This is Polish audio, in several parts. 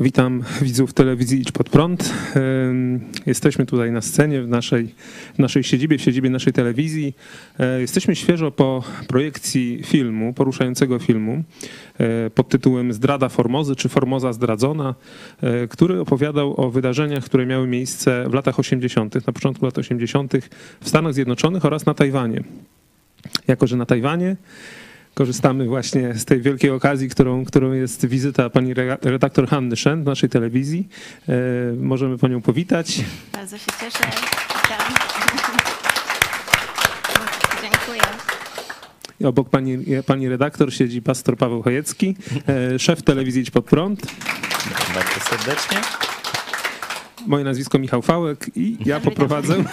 Witam widzów telewizji Idź Pod Prąd. Jesteśmy tutaj na scenie w naszej, w naszej siedzibie, w siedzibie naszej telewizji. E, jesteśmy świeżo po projekcji filmu, poruszającego filmu e, pod tytułem Zdrada Formozy czy Formoza zdradzona, e, który opowiadał o wydarzeniach, które miały miejsce w latach 80., na początku lat 80. w Stanach Zjednoczonych oraz na Tajwanie. Jako, że na Tajwanie korzystamy właśnie z tej wielkiej okazji, którą, którą jest wizyta pani redaktor Hanny Szen w naszej telewizji. E, możemy panią powitać. Bardzo się cieszę. Witam. Dziękuję. I obok pani, pani redaktor siedzi pastor Paweł Chojecki, e, szef telewizji Idź Pod Prąd. Bardzo serdecznie. Moje nazwisko Michał Fałek i ja poprowadzę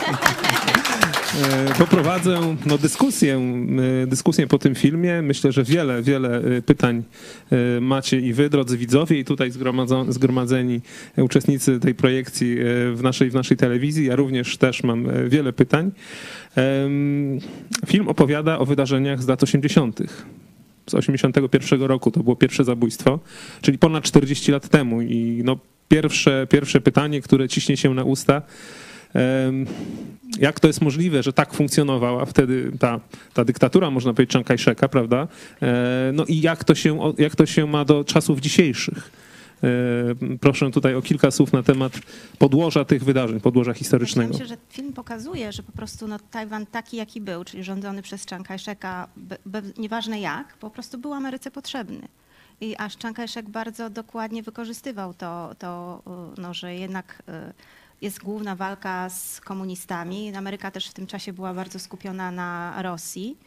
poprowadzę no, dyskusję, e, dyskusję po tym filmie. Myślę, że wiele, wiele e, pytań macie i wy, drodzy widzowie, i tutaj zgromadzeni uczestnicy tej projekcji w naszej, w naszej telewizji. Ja również też mam wiele pytań. Film opowiada o wydarzeniach z lat 80. Z 81 roku to było pierwsze zabójstwo, czyli ponad 40 lat temu. I no, pierwsze, pierwsze pytanie, które ciśnie się na usta, jak to jest możliwe, że tak funkcjonowała wtedy ta, ta dyktatura, można powiedzieć, Czankajszeka, prawda? E, no i jak to, się, jak to się ma do czasów dzisiejszych? E, proszę tutaj o kilka słów na temat podłoża tych wydarzeń, podłoża historycznego. Myślę, że film pokazuje, że po prostu no, Tajwan taki, jaki był, czyli rządzony przez Chiang nieważne jak, po prostu był Ameryce potrzebny. I aż Chiang bardzo dokładnie wykorzystywał to, to no, że jednak e, jest główna walka z komunistami. Ameryka też w tym czasie była bardzo skupiona na Rosji.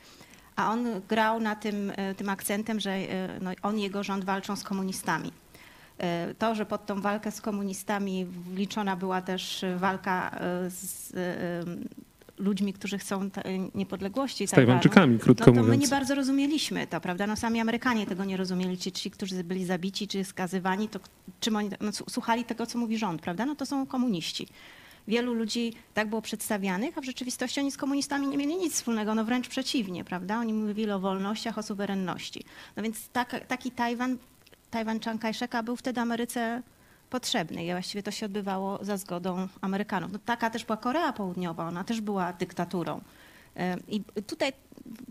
A on grał na tym, e, tym akcentem, że e, no, on i jego rząd walczą z komunistami. E, to, że pod tą walkę z komunistami wliczona była też walka z ludźmi, którzy chcą niepodległości. Z Tajwańczykami, krótko no, to mówiąc. My nie bardzo rozumieliśmy to, prawda? No sami Amerykanie tego nie rozumieli. Ci, ci którzy byli zabici czy skazywani, to czym oni, no, słuchali tego, co mówi rząd, prawda? No to są komuniści. Wielu ludzi tak było przedstawianych, a w rzeczywistości oni z komunistami nie mieli nic wspólnego, no wręcz przeciwnie, prawda? Oni mówili o wolnościach, o suwerenności. No więc tak, taki Tajwan, Tajwan Chiang Kai-sheka był wtedy Ameryce potrzebny i właściwie to się odbywało za zgodą Amerykanów. No, taka też była Korea Południowa, ona też była dyktaturą. I tutaj,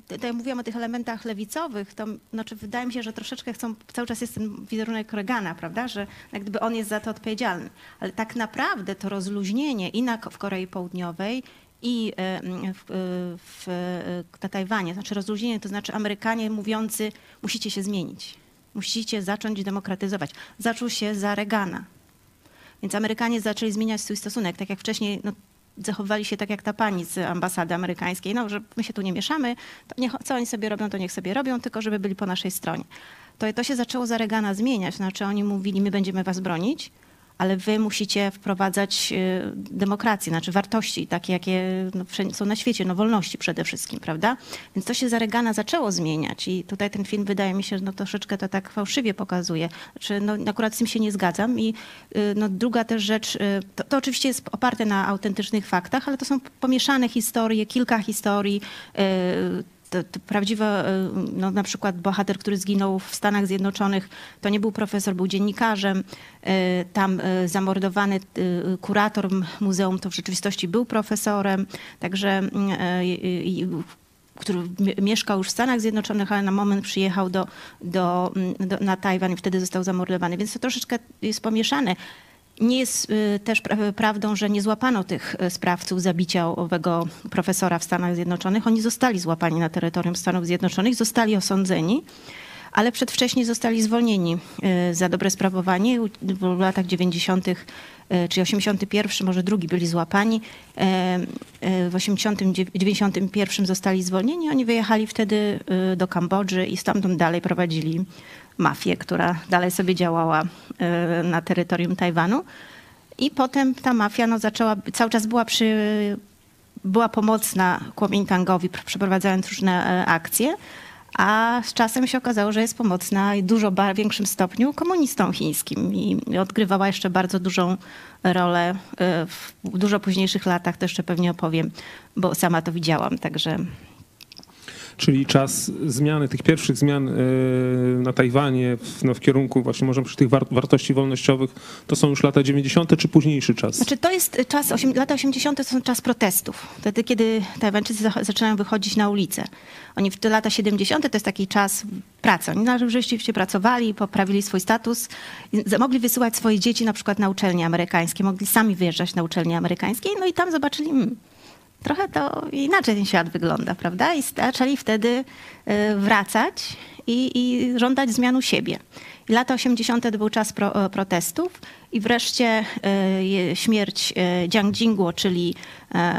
tutaj mówiłam o tych elementach lewicowych, to znaczy wydaje mi się, że troszeczkę chcą, cały czas jest ten wizerunek Reagana, prawda, że jak gdyby on jest za to odpowiedzialny. Ale tak naprawdę to rozluźnienie i na, w Korei Południowej i w, w, na Tajwanie, znaczy rozluźnienie, to znaczy Amerykanie mówiący musicie się zmienić Musicie zacząć demokratyzować. Zaczął się za Reagana. Więc Amerykanie zaczęli zmieniać swój stosunek. Tak jak wcześniej no, zachowywali się tak jak ta pani z ambasady amerykańskiej, no, że my się tu nie mieszamy, niech, co oni sobie robią, to niech sobie robią, tylko żeby byli po naszej stronie. To, to się zaczęło za Reagana zmieniać. Znaczy oni mówili, my będziemy was bronić, ale wy musicie wprowadzać y, demokrację, znaczy wartości takie, jakie no, są na świecie, no wolności przede wszystkim, prawda? Więc to się za Reagana zaczęło zmieniać i tutaj ten film wydaje mi się, że no, troszeczkę to tak fałszywie pokazuje. Znaczy, no, akurat z tym się nie zgadzam i y, no, druga też rzecz, y, to, to oczywiście jest oparte na autentycznych faktach, ale to są pomieszane historie, kilka historii, to, to e, no, na przykład bohater, który zginął w Stanach Zjednoczonych, to nie był profesor, był dziennikarzem. E, tam e, zamordowany kurator muzeum to w rzeczywistości był profesorem, także który mieszkał już w Stanach Zjednoczonych, ale na moment przyjechał do, do, do, na Tajwan i wtedy został zamordowany. Więc to troszeczkę jest pomieszane. Nie jest y, też prawdą, że nie złapano tych y, sprawców zabicia owego profesora w Stanach Zjednoczonych. Oni zostali złapani na terytorium Stanów Zjednoczonych, zostali osądzeni, ale przedwcześnie zostali zwolnieni y, za dobre sprawowanie. W latach 90., czy 81, może drugi byli złapani. W 91 zostali zwolnieni. Oni wyjechali wtedy do Kambodży i stamtąd dalej prowadzili mafię, która dalej sobie działała e, na terytorium Tajwanu. I potem ta mafia no, zaczęła, cały czas była przy, była pomocna Kuomintangowi, przeprowadzając różne e, akcje, a z czasem się okazało, że jest pomocna w dużo większym stopniu komunistom chińskim i odgrywała jeszcze bardzo dużą rolę e, w dużo późniejszych latach, to jeszcze pewnie opowiem, bo sama to widziałam, także czyli czas zmiany, tych pierwszych zmian e, na Tajwanie w, no, w kierunku właśnie może przy tych war wartości wolnościowych, to są już lata 90. czy późniejszy czas? Znaczy to jest czas, lata 80. to są czas protestów, wtedy kiedy Tajwańczycy zaczynają wychodzić na ulicę. Oni w te lata 70. to jest taki czas pracy. Oni rzeczywiście pracowali, poprawili swój status, mogli wysyłać swoje dzieci na przykład na uczelnie amerykańskie, mogli sami wyjeżdżać na uczelnie amerykańskie, no i tam zobaczyli, hmm, trochę to inaczej ten świat wygląda, prawda? I zaczęli wtedy y, wracać i, i żądać zmianu siebie. I lata 80. to był czas pro, protestów i wreszcie y, śmierć y, Jiang Jingguo, czyli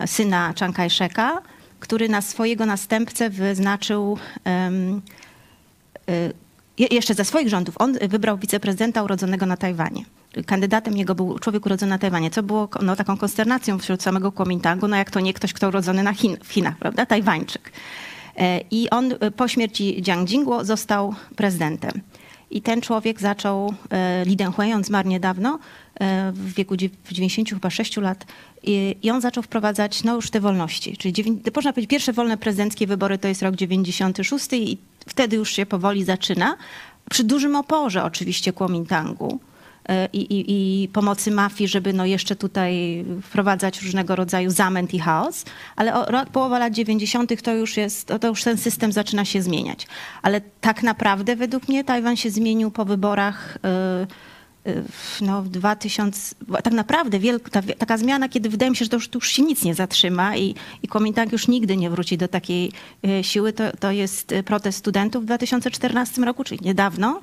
syna Chiang Kai-sheka, który na swojego następcę wyznaczył jeszcze ze swoich rządów. On wybrał wiceprezydenta urodzonego na Tajwanie kandydatem jego był człowiek urodzony na Tajwanie, co było no, taką konsternacją wśród samego Kuomintangu, no jak to nie ktoś, kto urodzony na Chin, w Chinach, prawda, Tajwańczyk. E, I on e, po śmierci Jiang Jingguo został prezydentem. I ten człowiek zaczął, e, Li Denghui, on zmarł niedawno, w wieku 96 lat, i on zaczął wprowadzać no już te wolności. Czyli można powiedzieć, pierwsze wolne prezydenckie wybory to jest rok 96 i wtedy już się powoli zaczyna. Przy dużym oporze oczywiście Kuomintangu i, i, i, pomocy mafii, żeby no jeszcze tutaj wprowadzać różnego rodzaju zamęt i chaos, ale o, połowa lat 90. to już jest, to, już ten system zaczyna się zmieniać. Ale tak naprawdę według mnie Tajwan się zmienił po wyborach y, y, no, w 2000, tak naprawdę wielka, ta, taka zmiana, kiedy wydaje mi się, że to już, to już się nic nie zatrzyma i, i Kuomintang już nigdy nie wróci do takiej y, siły, to, to jest protest studentów w 2014 roku, czyli niedawno,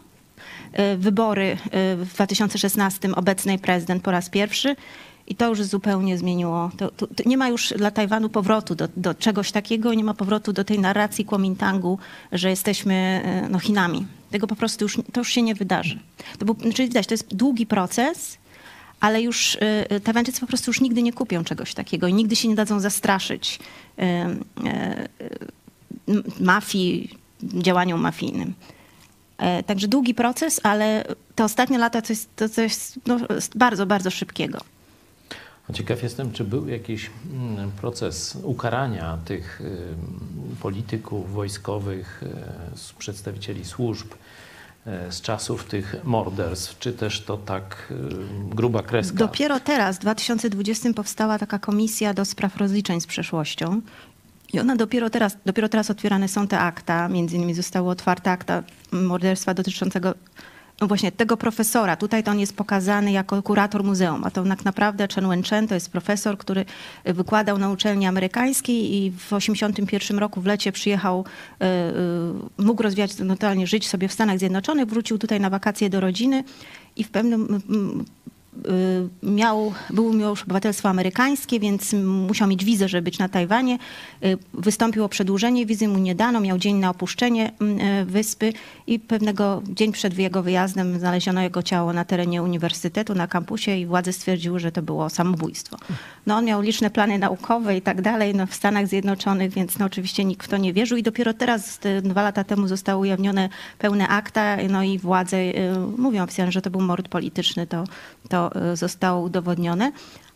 wybory e, w 2016 obecnej prezydent po raz pierwszy. I to już zupełnie zmieniło. To, to, to nie ma już dla Tajwanu powrotu do, do, czegoś takiego, nie ma powrotu do tej narracji Kuomintangu, że jesteśmy e, no, Chinami. Tego po prostu już, to już się nie wydarzy. To był, czyli widać, to jest długi proces, ale już y, Tajwańczycy po prostu już nigdy nie kupią czegoś takiego i nigdy się nie dadzą zastraszyć y, y, mafii, działaniom mafijnym. E, także długi proces, ale te ostatnie lata to jest to coś no, bardzo, bardzo szybkiego. Ciekaw jestem, czy był jakiś mm, proces ukarania tych polityków wojskowych, e, przedstawicieli służb e, z czasów tych morderstw, czy też to tak gruba kreska? Dopiero teraz, w 2020 powstała taka komisja do spraw rozliczeń z przeszłością i ona dopiero teraz, dopiero teraz otwierane są te akta, między innymi zostało otwarte akta morderstwa dotyczącego no właśnie tego profesora. Tutaj to on jest pokazany jako kurator muzeum, a to tak naprawdę Chen Wenchen to jest profesor, który wykładał na uczelni amerykańskiej i w 1981 roku w lecie przyjechał, e, e, mógł rozwijać, totalnie żyć sobie w Stanach Zjednoczonych, wrócił tutaj na wakacje do rodziny i w pewnym miał, był już obywatelstwo amerykańskie, więc musiał mieć wizę, żeby być na Tajwanie. Y, wystąpił o przedłużenie wizy, mu nie dano, miał dzień na opuszczenie y, wyspy i pewnego dzień przed jego wyjazdem znaleziono jego ciało na terenie uniwersytetu, na kampusie i władze stwierdziły, że to było samobójstwo. No on miał liczne plany naukowe i tak dalej no, w Stanach Zjednoczonych, więc no, oczywiście nikt w to nie wierzył i dopiero teraz, dwa lata temu zostały ujawnione pełne akta, no i władze mówią oficjalnie, że to był mord polityczny, to, to Y, zostało udowodnione,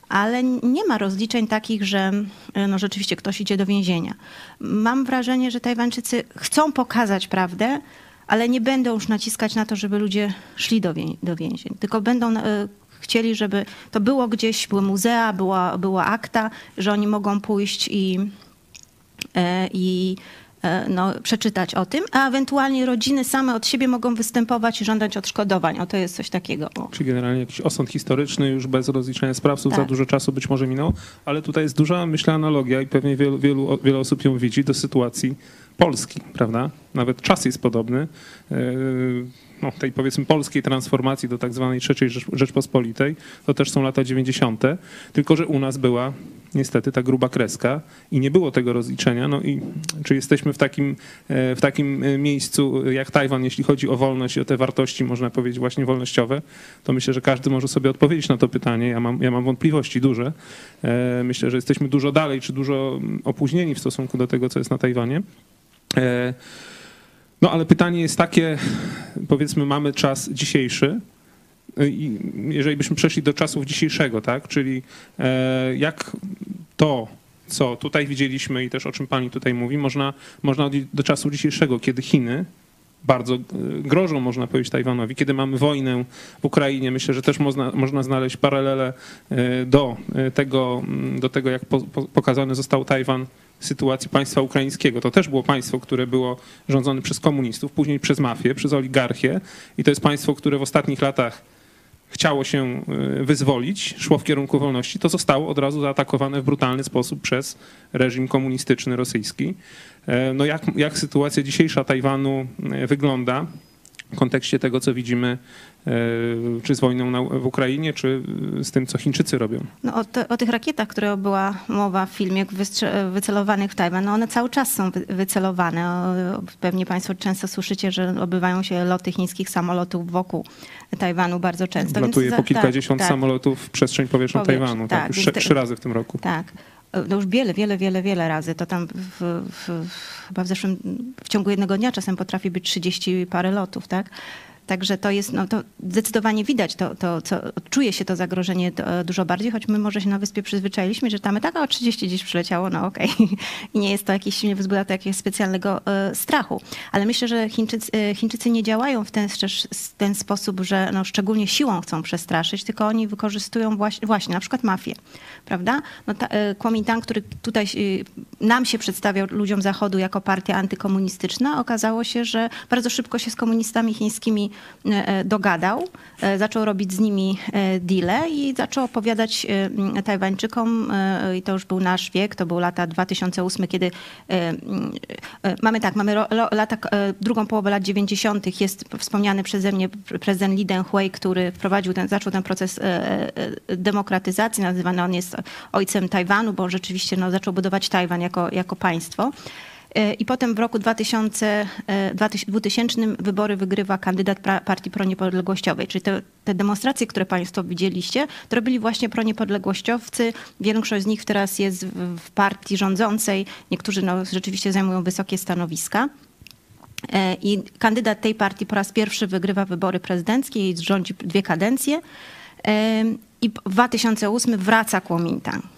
ale nie ma rozliczeń takich, że y, no rzeczywiście ktoś idzie do więzienia. Mam wrażenie, że Tajwańczycy chcą pokazać prawdę, ale nie będą już naciskać na to, żeby ludzie szli do, wię do więzień, tylko będą y, chcieli, żeby to było gdzieś, były muzea, była, była akta, że oni mogą pójść i, i no, przeczytać o tym, a ewentualnie rodziny same od siebie mogą występować i żądać odszkodowań. O, to jest coś takiego. O. Czyli generalnie jakiś osąd historyczny już bez rozliczenia sprawców tak. za dużo czasu być może minął, ale tutaj jest duża, myślę, analogia i pewnie wielu, wielu, wiele osób ją widzi do sytuacji Polski, prawda? Nawet czas jest podobny. No, tej powiedzmy polskiej transformacji do tak zwanej trzeciej Rzeczpospolitej, to też są lata 90., tylko że u nas była niestety ta gruba kreska i nie było tego rozliczenia. No i czy jesteśmy w takim, e, w takim e, miejscu jak Tajwan, jeśli chodzi o wolność i o te wartości, można powiedzieć, właśnie wolnościowe, to myślę, że każdy może sobie odpowiedzieć na to pytanie. Ja mam, ja mam wątpliwości duże. E, myślę, że jesteśmy dużo dalej, czy dużo opóźnieni w stosunku do tego, co jest na Tajwanie. No ale pytanie jest takie, powiedzmy, mamy czas dzisiejszy, i jeżeli byśmy przeszli do czasów dzisiejszego, tak, czyli e, jak to, co tutaj widzieliśmy i też o czym pani tutaj mówi, można, można do czasu dzisiejszego, kiedy Chiny bardzo e, grożą, można powiedzieć, Tajwanowi. Kiedy mamy wojnę w Ukrainie, myślę, że też można, można znaleźć paralele e, do e, tego, mm, do tego jak po, po, pokazany został Tajwan sytuacji państwa ukraińskiego. To też było państwo, które było rządzone przez komunistów, później przez mafię, przez oligarchię i to jest państwo, które w ostatnich latach chciało się wyzwolić, szło w kierunku wolności, to zostało od razu zaatakowane w brutalny sposób przez reżim komunistyczny rosyjski. E, no jak, jak sytuacja dzisiejsza Tajwanu e, wygląda w kontekście tego, co widzimy, e, czy z wojną w Ukrainie, czy z tym, co Chińczycy robią? No o, te, o tych rakietach, które była mowa w filmie, wycelowanych w Tajwan, no one cały czas są wycelowane. Pewnie Państwo często słyszycie, że odbywają się loty chińskich samolotów wokół Tajwanu bardzo często. Latuje po kilkadziesiąt tak, samolotów w przestrzeń powietrzną Powietrz, Tajwanu, tak, tak już trzy razy w tym roku. Tak no już wiele, wiele, wiele, wiele razy. To tam w, w, chyba w zeszłym, w ciągu jednego dnia czasem potrafi być 30 parę lotów, tak? Także to jest, no to zdecydowanie widać, to, to, co, czuje się to zagrożenie dużo bardziej, choć my może się na wyspie przyzwyczailiśmy, że tam tak o 30 gdzieś przyleciało, no okej. Okay. I nie jest to jakiś, nie wzbudza to jakiegoś specjalnego e, strachu. Ale myślę, że Chińczycy, e, Chińczycy nie działają w ten, w ten sposób, że no, szczególnie siłą chcą przestraszyć, tylko oni wykorzystują właśnie, właśnie na przykład mafię, prawda? No ta, e, Kuomintang, który tutaj nam się przedstawiał ludziom Zachodu jako partia antykomunistyczna, okazało się, że bardzo szybko się z komunistami chińskimi E, e, dogadał, e, zaczął robić z nimi deale i zaczął opowiadać Tajwańczykom, i to już był nasz wiek, to był lata 2008, kiedy mamy tak, mamy lata, drugą połowę lat 90. jest wspomniany przeze mnie prezydent Li Denghui, który wprowadził ten, zaczął ten proces demokratyzacji, nazywany on jest ojcem Tajwanu, bo rzeczywiście no, zaczął budować Tajwan jako, jako państwo. I potem w roku 2000, 2000 e, wybory wygrywa kandydat partii proniepodległościowej. Czyli te, te demonstracje, które Państwo widzieliście, to robili właśnie proniepodległościowcy. Większość z nich teraz jest w partii rządzącej. Niektórzy no, rzeczywiście zajmują wysokie stanowiska. E, I kandydat tej partii po raz pierwszy wygrywa wybory prezydenckie i rządzi dwie kadencje. E, I w 2008 wraca Kuomintang.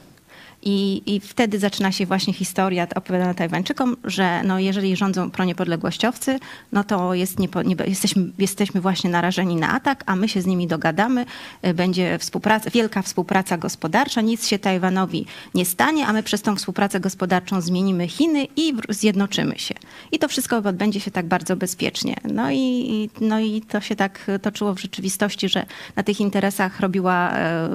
I, I wtedy zaczyna się właśnie historia opowiadana Tajwańczykom, że no jeżeli rządzą proniepodległościowcy, no to jest nie, nie, jesteśmy, jesteśmy właśnie narażeni na atak, a my się z nimi dogadamy, y, będzie współpraca, wielka współpraca gospodarcza, nic się Tajwanowi nie stanie, a my przez tą współpracę gospodarczą zmienimy Chiny i zjednoczymy się. I to wszystko odbędzie się tak bardzo bezpiecznie. No i, no i to się tak toczyło w rzeczywistości, że na tych interesach robiła e,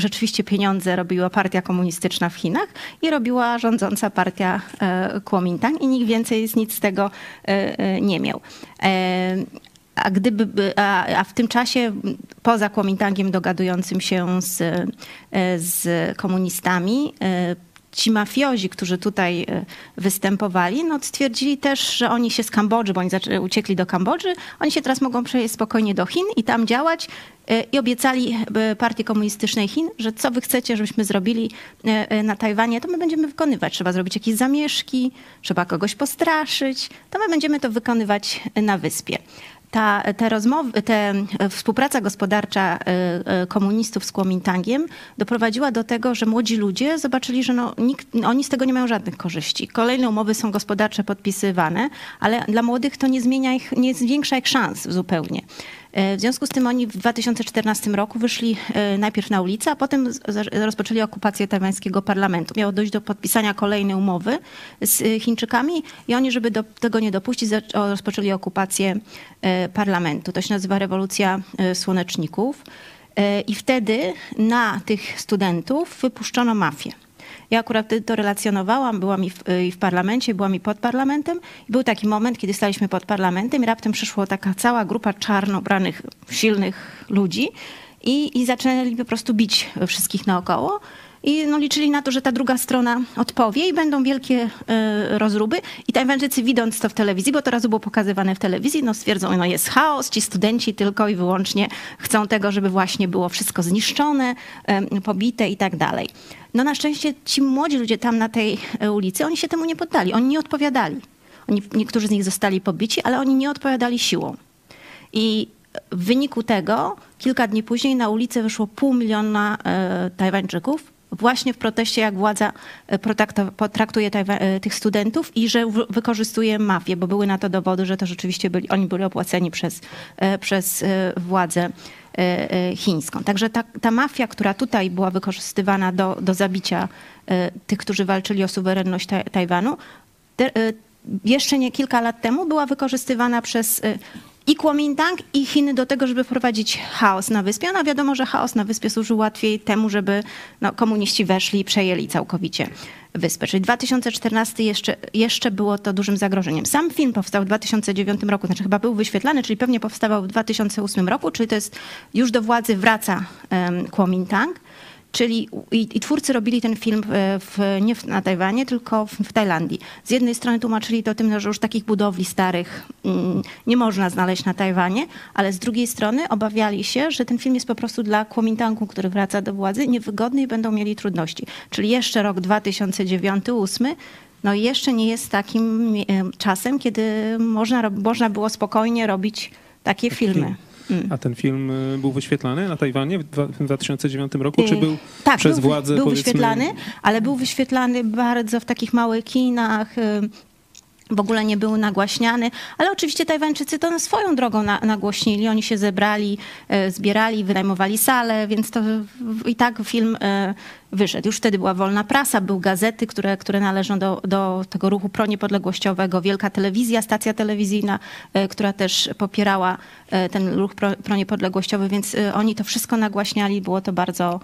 rzeczywiście pieniądze robiła partia komunistyczna w Chinach i robiła rządząca partia e, Kuomintang i nikt więcej z nic z tego e, e, nie miał. A, gdyby, a, a, w tym czasie, poza Kuomintangiem dogadującym się z, z komunistami, ci mafiozi, którzy tutaj e, występowali, no stwierdzili też, że oni się z Kambodży, bo oni uciekli do Kambodży, oni się teraz mogą przejść spokojnie do Chin i tam działać e, i obiecali e, Partii Komunistycznej Chin, że co wy chcecie, żebyśmy zrobili na Tajwanie, to my będziemy wykonywać. Trzeba zrobić jakieś zamieszki, trzeba kogoś postraszyć, to my będziemy to wykonywać na wyspie ta, te rozmowy, te współpraca gospodarcza e, e, komunistów z Kuomintangiem doprowadziła do tego, że młodzi ludzie zobaczyli, że no, nikt, oni z tego nie mają żadnych korzyści. Kolejne umowy są gospodarcze podpisywane, ale dla młodych to nie zmienia ich, nie zwiększa ich szans zupełnie. E, w związku z tym oni w 2014 roku wyszli e, najpierw na ulicę, a potem rozpoczęli okupację tajwańskiego parlamentu. Miało dojść do podpisania kolejnej umowy z e, Chińczykami i oni, żeby do tego nie dopuścić, rozpoczęli okupację parlamentu. To się nazywa rewolucja słoneczników. I wtedy na tych studentów wypuszczono mafię. Ja akurat to relacjonowałam, byłam i w, i w parlamencie, byłam i pod parlamentem. I był taki moment, kiedy staliśmy pod parlamentem i raptem przyszła taka cała grupa czarno ubranych, silnych ludzi i, i zaczęli po prostu bić wszystkich naokoło. I no, liczyli na to, że ta druga strona odpowie i będą wielkie y, rozruby. I Tajwańczycy widząc to w telewizji, bo to razu było pokazywane w telewizji, no stwierdzą, no jest chaos, ci studenci tylko i wyłącznie chcą tego, żeby właśnie było wszystko zniszczone, y, pobite i tak dalej. No na szczęście ci młodzi ludzie tam na tej e, ulicy, oni się temu nie poddali, oni nie odpowiadali. Oni, niektórzy z nich zostali pobici, ale oni nie odpowiadali siłą. I w wyniku tego kilka dni później na ulicę wyszło pół miliona e, Tajwańczyków właśnie w proteście, jak władza potraktuje tych studentów i że wykorzystuje mafię, bo były na to dowody, że to rzeczywiście byli, oni byli opłaceni przez, przez władzę chińską. Także ta, ta mafia, która tutaj była wykorzystywana do, do zabicia tych, którzy walczyli o suwerenność Tajwanu, te, jeszcze nie kilka lat temu była wykorzystywana przez i Kuomintang, i Chiny do tego, żeby wprowadzić chaos na wyspie. No wiadomo, że chaos na wyspie służył łatwiej temu, żeby no, komuniści weszli i przejęli całkowicie wyspę. Czyli 2014 jeszcze, jeszcze było to dużym zagrożeniem. Sam film powstał w 2009 roku, znaczy chyba był wyświetlany, czyli pewnie powstawał w 2008 roku, czyli to jest już do władzy wraca um, Kuomintang. Czyli i, i, twórcy robili ten film w, nie na Tajwanie, tylko w, w, Tajlandii. Z jednej strony tłumaczyli to tym, że już takich budowli starych mm, nie można znaleźć na Tajwanie, ale z drugiej strony obawiali się, że ten film jest po prostu dla Kuomintangu, który wraca do władzy, niewygodny i będą mieli trudności. Czyli jeszcze rok 2009-2008 no jeszcze nie jest takim czasem, kiedy można, można było spokojnie robić takie filmy. Mm. A ten film y, był wyświetlany na Tajwanie w 2009 roku, czy y, był tak, przez był, władze? Był wyświetlany, ale był wyświetlany bardzo w takich małych kinach. Y, w ogóle nie był nagłaśniany, ale oczywiście Tajwańczycy to swoją drogą na, nagłośnili. Oni się zebrali, zbierali, wynajmowali salę, więc to i tak film wyszedł. Już wtedy była wolna prasa, były gazety, które, które należą do, do tego ruchu proniepodległościowego, wielka telewizja, stacja telewizyjna, e, która też popierała e, ten ruch pro, proniepodległościowy, więc e, oni to wszystko nagłaśniali, było to bardzo...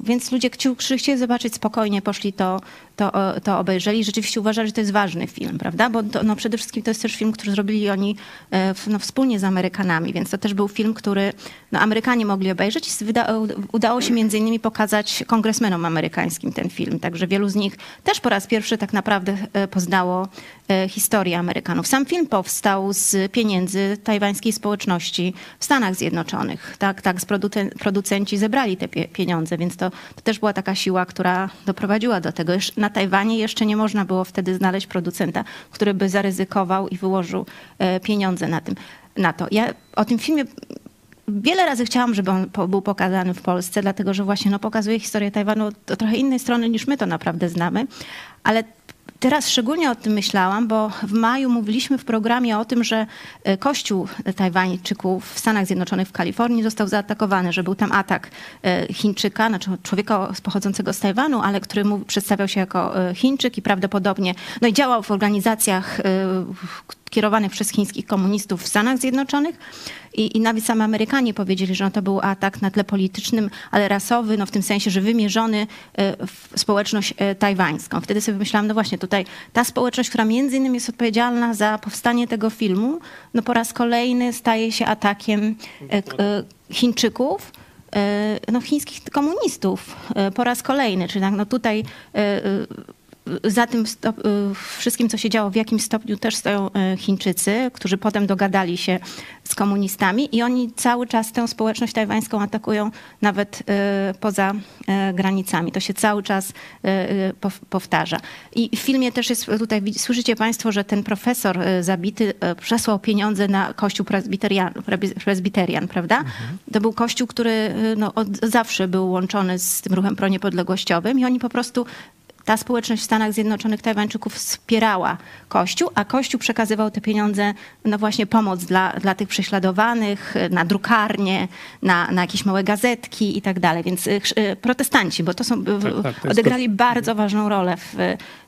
Więc ludzie chcieli zobaczyć spokojnie, poszli to, to, to obejrzeli. Rzeczywiście uważali, że to jest ważny film, prawda? Bo to, no przede wszystkim to jest też film, który zrobili oni no, wspólnie z Amerykanami, więc to też był film, który no, Amerykanie mogli obejrzeć. Udało się między innymi pokazać kongres kongresmenom amerykańskim ten film. Także wielu z nich też po raz pierwszy tak naprawdę e, poznało e, historię Amerykanów. Sam film powstał z pieniędzy tajwańskiej społeczności w Stanach Zjednoczonych. Tak, tak producenci zebrali te pieniądze, więc to, to też była taka siła, która doprowadziła do tego. Na Tajwanie jeszcze nie można było wtedy znaleźć producenta, który by zaryzykował i wyłożył e, pieniądze na tym na to. Ja o tym filmie Wiele razy chciałam, żeby on był pokazany w Polsce, dlatego że właśnie no, pokazuje historię Tajwanu do trochę innej strony niż my to naprawdę znamy, ale Teraz szczególnie o tym myślałam, bo w maju mówiliśmy w programie o tym, że e, kościół Tajwańczyków w Stanach Zjednoczonych w Kalifornii został zaatakowany, że był tam atak e, Chińczyka, znaczy człowieka pochodzącego z Tajwanu, ale który przedstawiał się jako e, Chińczyk i prawdopodobnie no i działał w organizacjach kierowanych przez chińskich komunistów w Stanach Zjednoczonych. I, I nawet sami Amerykanie powiedzieli, że no to był atak na tle politycznym, ale rasowy, no w tym sensie, że wymierzony e, w społeczność e, tajwańską. Wtedy sobie myślałam, no właśnie tutaj ta społeczność, która między innymi jest odpowiedzialna za powstanie tego filmu, no po raz kolejny staje się atakiem e, Chińczyków no, chińskich komunistów po raz kolejny. Czyli tak, no tutaj za tym y, wszystkim, co się działo, w jakim stopniu też stoją y, Chińczycy, którzy potem dogadali się z komunistami i oni cały czas tę społeczność tajwańską atakują nawet y, poza granicami. To się cały czas powtarza. I w filmie też jest tutaj, słyszycie Państwo, że ten profesor zabity przesłał pieniądze na kościół prezbiterian, prezbiterian prawda? Mhm. To był kościół, który no, od zawsze był łączony z tym ruchem proniepodległościowym i oni po prostu ta społeczność w Stanach Zjednoczonych Tajwańczyków wspierała Kościół, a Kościół przekazywał te pieniądze, no właśnie pomoc dla, dla tych prześladowanych, na drukarnie, na, na jakieś małe gazetki i tak dalej. Więc y, y, protestanci, bo to są, tak, tak, to odegrali to... bardzo ważną rolę w,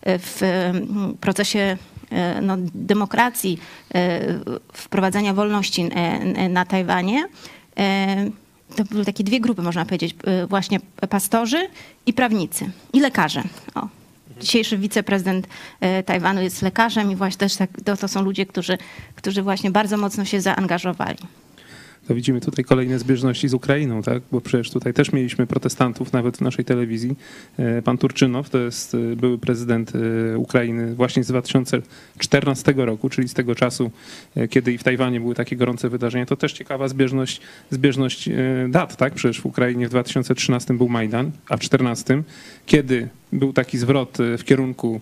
w mm, procesie y, no, demokracji, wprowadzania wolności na Tajwanie to były takie dwie grupy, można powiedzieć, y, właśnie pastorzy i prawnicy i lekarze. O. Dzisiejszy wiceprezydent y, Tajwanu jest lekarzem i właśnie też tak, to, to są ludzie, którzy, którzy właśnie bardzo mocno się zaangażowali to widzimy tutaj kolejne zbieżności z Ukrainą, tak? bo przecież tutaj też mieliśmy protestantów nawet w naszej telewizji. E, pan Turczynow to jest e, były prezydent e, Ukrainy właśnie z 2014 roku, czyli z tego czasu, kiedy i w Tajwanie były takie gorące wydarzenia. To też ciekawa zbieżność, zbieżność dat, tak? Przecież w Ukrainie w 2013 był Majdan, a w 2014, kiedy był taki zwrot w kierunku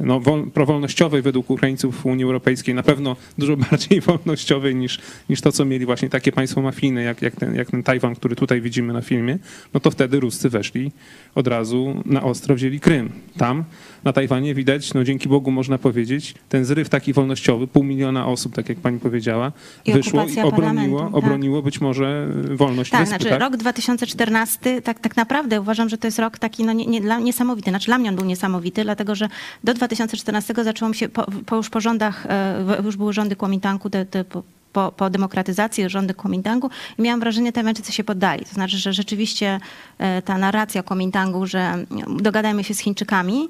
no, wol, prowolnościowej według Ukraińców Unii Europejskiej, na pewno dużo bardziej wolnościowej niż, niż to, co mieli właśnie takie państwo mafijne, jak, jak, ten, jak ten Tajwan, który tutaj widzimy na filmie, no to wtedy Ruscy weszli od razu na ostro, wzięli Krym. Tam na Tajwanie widać, no dzięki Bogu można powiedzieć, ten zryw taki wolnościowy, pół miliona osób, tak jak pani powiedziała, I wyszło i obroniło, tak. obroniło być może wolność Tak, wyspy, znaczy tak? rok 2014, tak, tak naprawdę uważam, że to jest rok taki no, nie, nie, dla, niesamowity. Znaczy dla mnie on był niesamowity, dlatego że do 2014 zaczęło się, po, po już po rządach, e, już były rządy Kuomintangu, te, te, po, po, demokratyzacji rządy Kuomintangu i miałam wrażenie, że Tajwańczycy się poddali. To znaczy, że rzeczywiście e, ta narracja Kuomintangu, że dogadajmy się z Chińczykami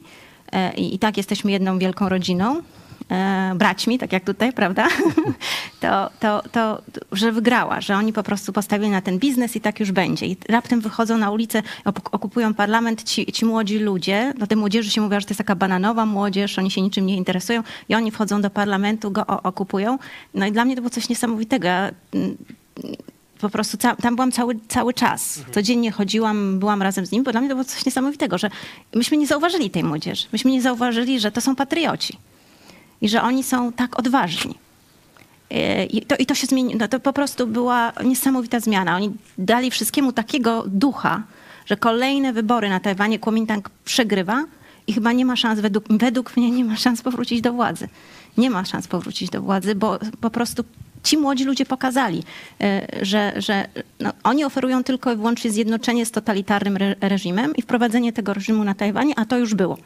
e, i, i tak jesteśmy jedną wielką rodziną, braćmi, tak jak tutaj, prawda? To, to, to, że wygrała, że oni po prostu postawili na ten biznes i tak już będzie. I raptem wychodzą na ulicę, okupują parlament ci, ci młodzi ludzie. Do tej młodzieży się mówi, że to jest taka bananowa młodzież, oni się niczym nie interesują i oni wchodzą do parlamentu, go okupują. No i dla mnie to było coś niesamowitego. Ja, mm, po prostu tam byłam cały, cały czas. Codziennie chodziłam, byłam razem z nim, bo dla mnie to było coś niesamowitego, że myśmy nie zauważyli tej młodzieży. Myśmy nie zauważyli, że to są patrioci i że oni są tak odważni. E, I to, I to się zmieniło. No to po prostu była niesamowita zmiana. Oni dali wszystkiemu takiego ducha, że kolejne wybory na Tajwanie Kuomintang przegrywa i chyba nie ma szans, według, według mnie nie ma szans powrócić do władzy. Nie ma szans powrócić do władzy, bo po prostu ci młodzi ludzie pokazali, e, że, że no, oni oferują tylko i wyłącznie zjednoczenie z totalitarnym re, reżimem i wprowadzenie tego reżimu na Tajwanie, a to już było.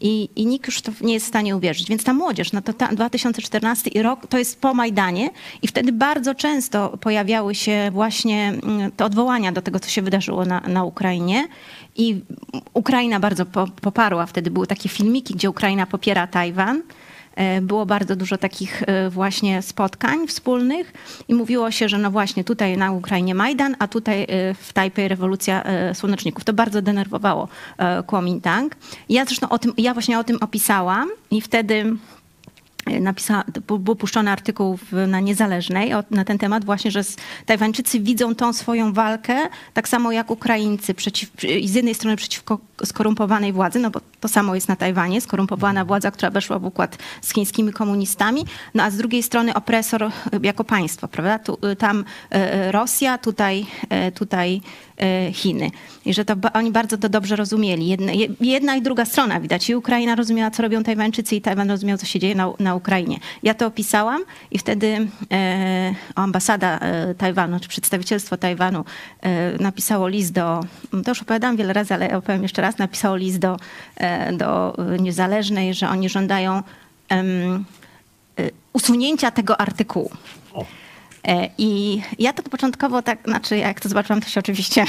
I, I nikt już to nie jest w stanie uwierzyć. Więc ta młodzież, no to ta 2014 rok to jest po Majdanie i wtedy bardzo często pojawiały się właśnie mm, te odwołania do tego, co się wydarzyło na, na Ukrainie. I Ukraina bardzo po, poparła, wtedy były takie filmiki, gdzie Ukraina popiera Tajwan. E, Było bardzo dużo takich e, właśnie spotkań wspólnych i mówiło się, że no właśnie tutaj na Ukrainie Majdan, a tutaj e, w Tajpej rewolucja słoneczników. To bardzo denerwowało Kuomintang. Ja zresztą o tym, ja właśnie o tym opisałam i wtedy napisała, był puszczony artykuł na Niezależnej na ten temat właśnie, że Tajwańczycy widzą tą swoją walkę tak samo jak Ukraińcy przeciw, z jednej strony przeciwko skorumpowanej władzy, no bo to samo jest na Tajwanie, skorumpowana władza, która weszła w układ z chińskimi komunistami, no a z drugiej strony opresor y, jako państwo, prawda? Tu, y, tam Rosja, tutaj, tutaj Chiny. I że to oni bardzo to dobrze rozumieli. Jedna, je- jedna i druga strona widać. I Ukraina rozumiała, co robią Tajwańczycy i Tajwan rozumiał, co się dzieje na, na Ukrainie. Ja to opisałam i wtedy e, ambasada e, Tajwanu, czy przedstawicielstwo Tajwanu e, napisało list do, to już opowiadałam wiele razy, ale opowiem jeszcze raz, napisało list do, e, do e, Niezależnej, że oni żądają e, usunięcia tego artykułu. E, I ja to początkowo tak, znaczy jak to zobaczyłam, to się oczywiście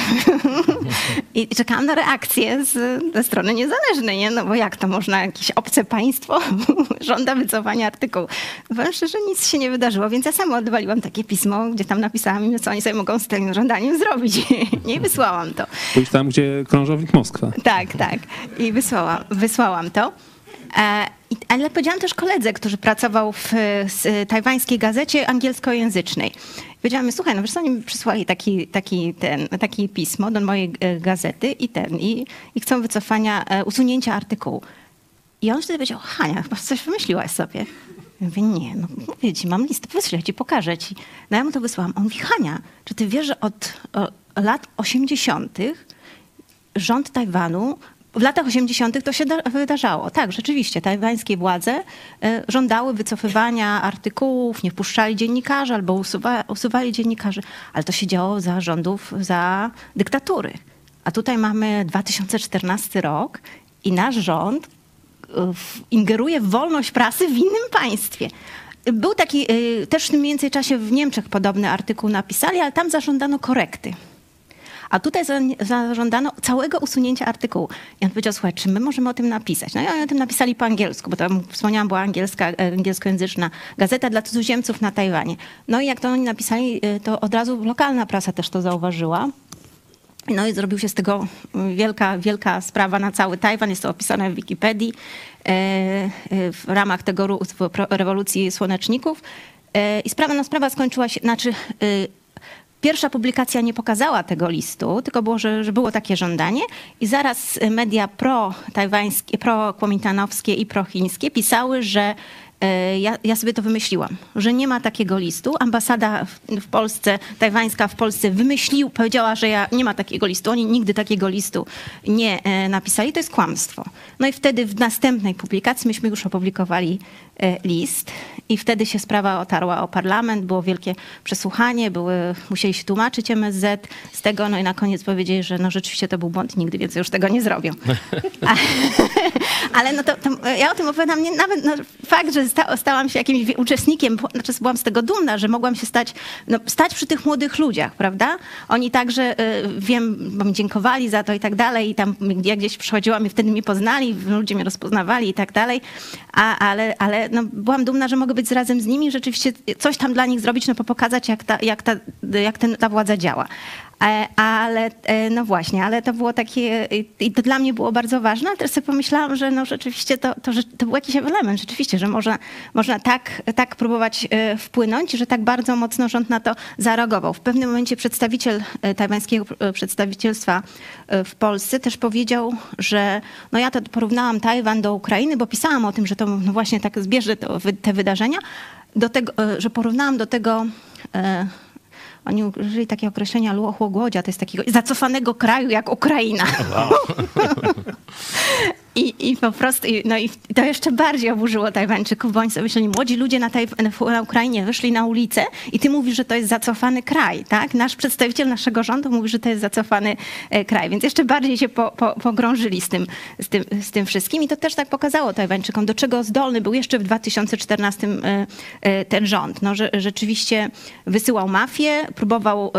i czekałam na reakcję z, ze strony niezależnej, nie? No bo jak to można, jakieś obce państwo żąda wycofania artykułu. Powiem szczerze, nic się nie wydarzyło, więc ja sama odwaliłam takie pismo, gdzie tam napisałam im, co oni sobie mogą z tym żądaniem zrobić. nie wysłałam to. Pójść tam, gdzie krążownik Moskwa. Tak, tak. I wysłałam, wysłałam to. E, Ale powiedziałam też koledze, który pracował w s- tajwańskiej gazecie angielskojęzycznej. Powiedziałam, słuchaj, no wiesz co, oni przysłali taki, taki, ten, takie pismo do mojej e, gazety i ten, i, i chcą wycofania, e, usunięcia artykułu. I on wtedy powiedział, Hania, chyba coś wymyśliłaś sobie. Ja mówię, nie, no mówię ci, mam listę, wyślę ci, pokażę ci. No ja mu to wysłałam. On mówi, Hania, czy ty wiesz, że od lat 80 rząd Tajwanu w latach 80. to się da- wydarzało. Tak, rzeczywiście, tajwańskie władze e, żądały wycofywania artykułów, nie wpuszczali dziennikarzy albo usuwa, usuwali dziennikarzy, ale to się działo za rządów, za dyktatury. A tutaj mamy 2014 rok i nasz rząd e, ingeruje w wolność prasy w innym państwie. Był taki, e, też w tym mniej więcej czasie w Niemczech podobny artykuł napisali, ale tam zażądano korekty. A tutaj za- zażądano całego usunięcia artykułu. I on powiedział, słuchaj, czy my możemy o tym napisać? No i oni o tym napisali po angielsku, bo tam wspomniałam, była angielska, e, angielskojęzyczna gazeta dla cudzoziemców na Tajwanie. No i jak to oni napisali, e, to od razu lokalna prasa też to zauważyła. No i zrobił się z tego wielka, wielka sprawa na cały Tajwan. Jest to opisane w Wikipedii e, w ramach tego rewolucji słoneczników. I sprawa, no, sprawa skończyła się, znaczy e, Pierwsza publikacja nie pokazała tego listu, tylko było, że, że było takie żądanie i zaraz media pro-tajwańskie, pro-kłomitanowskie i pro-chińskie pisały, że E, ja, ja, sobie to wymyśliłam, że nie ma takiego listu. Ambasada w, Polsce, tajwańska w Polsce wymyślił, powiedziała, że ja, nie ma takiego listu. Oni nigdy takiego listu nie e, napisali. To jest kłamstwo. No i wtedy w następnej publikacji myśmy już opublikowali list i wtedy się sprawa otarła o parlament, było wielkie przesłuchanie, były, musieli się tłumaczyć MSZ z tego, no i na koniec powiedzieli, że no rzeczywiście to był błąd, nigdy więcej już tego nie zrobią. A, ale no to, to, ja o tym opowiadam, nie, nawet no, fakt, że sta, stałam się jakimś uczestnikiem, znaczy byłam z tego dumna, że mogłam się stać, no, stać przy tych młodych ludziach, prawda? Oni także, y, wiem, bo mi dziękowali za to i tak dalej i tam jak gdzieś przychodziłam i wtedy mnie poznali, ludzie mnie rozpoznawali i tak dalej, A, ale, ale no, byłam dumna, że mogę być razem z nimi, rzeczywiście coś tam dla nich zrobić, no, pokazać jak ta, jak ta, jak ten, ta władza działa. E, ale e, no właśnie, ale to było takie, i to dla mnie było bardzo ważne, ale też sobie pomyślałam, że no rzeczywiście to, to, to był jakiś element, rzeczywiście, że można, można tak, tak próbować e, wpłynąć, że tak bardzo mocno rząd na to zareagował. W pewnym momencie przedstawiciel tajwańskiego przedstawicielstwa w Polsce też powiedział, że no ja to porównałam Tajwan do Ukrainy, bo pisałam o tym, że to no właśnie tak zbierze to, te wydarzenia, do tego, że porównałam do tego oni użyli takiego określenia chłogłodzia, to jest takiego zacofanego kraju jak Ukraina. Wow. I, I po prostu, no i to jeszcze bardziej oburzyło Tajwańczyków, bo oni sobie myśleli, młodzi ludzie na, Tajw- na Ukrainie wyszli na ulicę i ty mówisz, że to jest zacofany kraj, tak? Nasz przedstawiciel naszego rządu mówi, że to jest zacofany e, kraj, więc jeszcze bardziej się po, po, pogrążyli z tym, z, tym, z tym wszystkim i to też tak pokazało Tajwańczykom, do czego zdolny był jeszcze w 2014 e, e, ten rząd. No, że rzeczywiście wysyłał mafię, próbował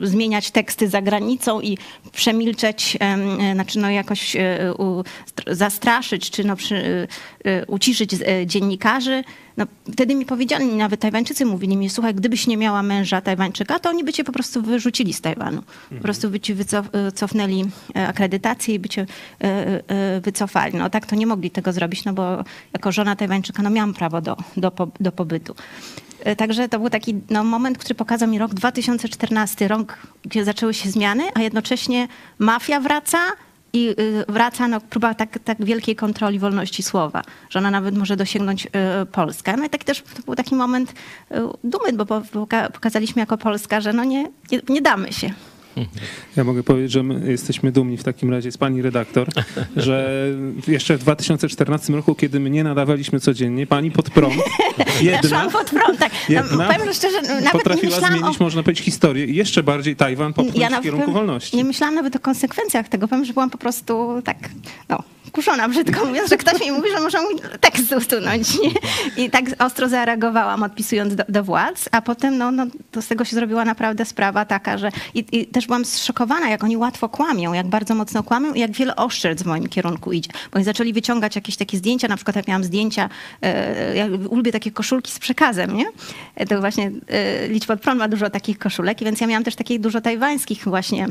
zmieniać teksty za granicą i przemilczeć, znaczy no jakoś E, zastraszyć, czy no przy, e, uciszyć e, dziennikarzy. No, wtedy mi powiedziano, nawet Tajwańczycy mówili mi, słuchaj, gdybyś nie miała męża Tajwańczyka, to oni by cię po prostu wyrzucili z Tajwanu. Po mhm. prostu by ci wycofnęli akredytację i by cię wycofali. No tak to nie mogli tego zrobić, no bo jako żona Tajwańczyka no miałam prawo do, do, do pobytu. Także to był taki no, moment, który pokazał mi rok 2014, rok, gdzie zaczęły się zmiany, a jednocześnie mafia wraca, i y, wraca no, próba tak, tak wielkiej kontroli wolności słowa, że ona nawet może dosięgnąć y, Polskę. No i tak też to był taki moment y, dumy, bo pokazaliśmy jako Polska, że no nie, nie, nie damy się. Ja mogę powiedzieć, że my jesteśmy dumni w takim razie z pani redaktor, że jeszcze w 2014 roku, kiedy my nie nadawaliśmy codziennie, pani pod prąd jedna, pod prąd, tak. No, jedna powiem szczerze, nawet potrafiła zmienić, o... można powiedzieć, historię i jeszcze bardziej Tajwan popchnąć ja w kierunku wolności. Nie myślałam nawet o konsekwencjach tego. Powiem, że byłam po prostu tak, no, kuszona, brzydko mówiąc, że ktoś mi mówi, że muszę mój tekst usunąć. Nie? I tak ostro zareagowałam, odpisując do, do władz, a potem no, no, to z tego się zrobiła naprawdę sprawa taka, że i, i też byłam zszokowana, jak oni łatwo kłamią, jak bardzo mocno kłamią i jak wiele oszczerstw w moim kierunku idzie. Bo oni zaczęli wyciągać jakieś takie zdjęcia, na przykład jak miałam zdjęcia, e, ja lubię takie koszulki z przekazem, nie? To właśnie e, pod prąd ma dużo takich koszulek, więc ja miałam też takich dużo tajwańskich właśnie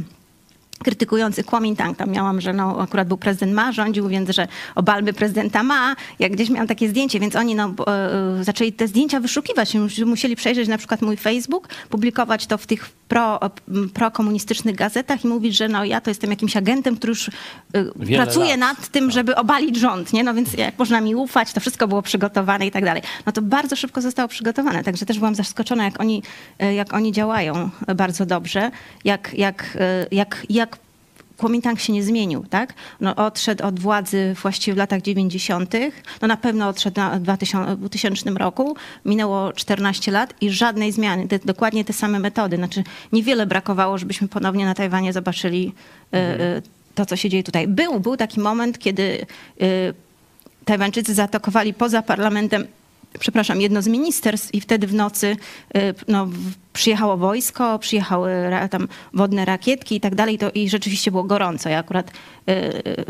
krytykujący Kuomintang. Tam miałam, że no, akurat był prezydent Ma, rządził, więc że obalmy prezydenta Ma. Jak gdzieś miałam takie zdjęcie, więc oni no, e, zaczęli te zdjęcia wyszukiwać. Musieli przejrzeć na przykład mój Facebook, publikować to w tych pro, prokomunistycznych gazetach i mówić, że no, ja to jestem jakimś agentem, który już e, pracuje lat. nad tym, żeby obalić rząd. Nie? No więc jak można mi ufać, to wszystko było przygotowane i tak dalej. No to bardzo szybko zostało przygotowane. Także też byłam zaskoczona, jak oni, e, jak oni działają bardzo dobrze, jak, jak, jak, jak Kuomintang się nie zmienił, tak? No, odszedł od władzy właściwie w latach 90., no na pewno odszedł w 2000 roku, minęło 14 lat i żadnej zmiany, te, dokładnie te same metody. Znaczy niewiele brakowało, żebyśmy ponownie na Tajwanie zobaczyli mhm. to, co się dzieje tutaj. Był, był taki moment, kiedy e, Tajwańczycy zaatakowali poza parlamentem przepraszam, jedno z ministerstw i wtedy w nocy no, przyjechało wojsko, przyjechały tam wodne rakietki i tak dalej to, i rzeczywiście było gorąco. Ja akurat y, y,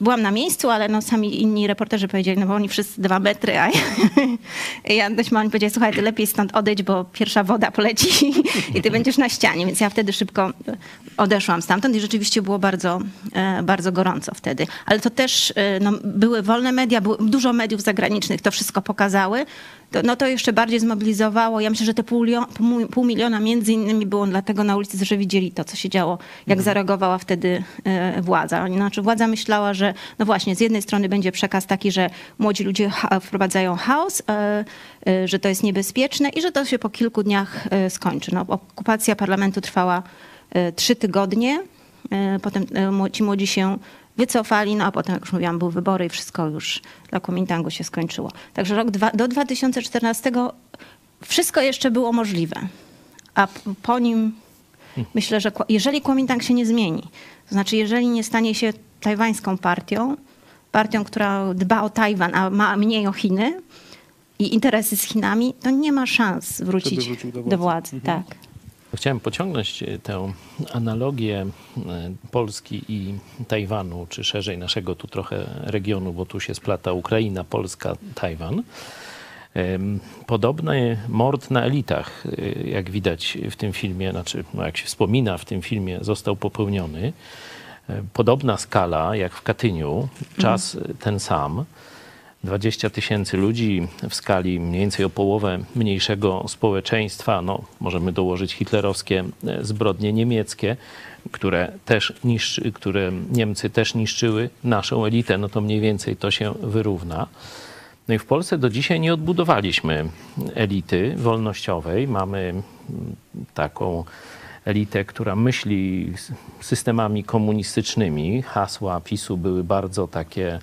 byłam na miejscu, ale no, sami inni reporterzy powiedzieli, no bo oni wszyscy dwa metry, a ja, ja dość mało powiedzieli, słuchaj, ty lepiej stąd odejdź, bo pierwsza woda poleci i ty będziesz na ścianie. Więc ja wtedy szybko odeszłam stamtąd i rzeczywiście było bardzo, e, bardzo gorąco wtedy. Ale to też e, no, były wolne media, było dużo mediów zagranicznych to wszystko pokazały to, no to jeszcze bardziej zmobilizowało. Ja myślę, że te pół, pół, miliona między innymi było dlatego na ulicy, że widzieli to, co się działo, jak zareagowała wtedy e, władza. Znaczy władza myślała, że no właśnie, z jednej strony będzie przekaz taki, że młodzi ludzie wprowadzają chaos, e, e, że to jest niebezpieczne i że to się po kilku dniach skończy. No, okupacja parlamentu trwała trzy tygodnie. Potem ci młodzi się wycofali, no a potem, jak już mówiłam, były wybory i wszystko już dla Kuomintangu się skończyło. Także rok dwa, do 2014 wszystko jeszcze było możliwe, a po nim myślę, że jeżeli Kuomintang się nie zmieni, to znaczy jeżeli nie stanie się tajwańską partią, partią, która dba o Tajwan, a ma mniej o Chiny i interesy z Chinami, to nie ma szans wrócić do władzy. Do władzy mhm. Tak. Chciałem pociągnąć e, tę analogię e, Polski i Tajwanu, czy szerzej naszego tu trochę regionu, bo tu się splata Ukraina, Polska, Tajwan. Podobny mord na elitach, e, jak widać w tym filmie, znaczy, no jak się wspomina w tym filmie, został popełniony. Podobna skala jak w Katyniu, czas mhm. ten sam. 20 tysięcy ludzi w skali mniej więcej o połowę mniejszego społeczeństwa. No, możemy dołożyć hitlerowskie e, zbrodnie niemieckie, które też niszczy, które Niemcy też niszczyły naszą elitę, no to mniej więcej to się wyrówna. No i w Polsce do dzisiaj nie odbudowaliśmy elity wolnościowej. Mamy mm, taką elitę, która myśli systemami komunistycznymi. Hasła PiSu były bardzo takie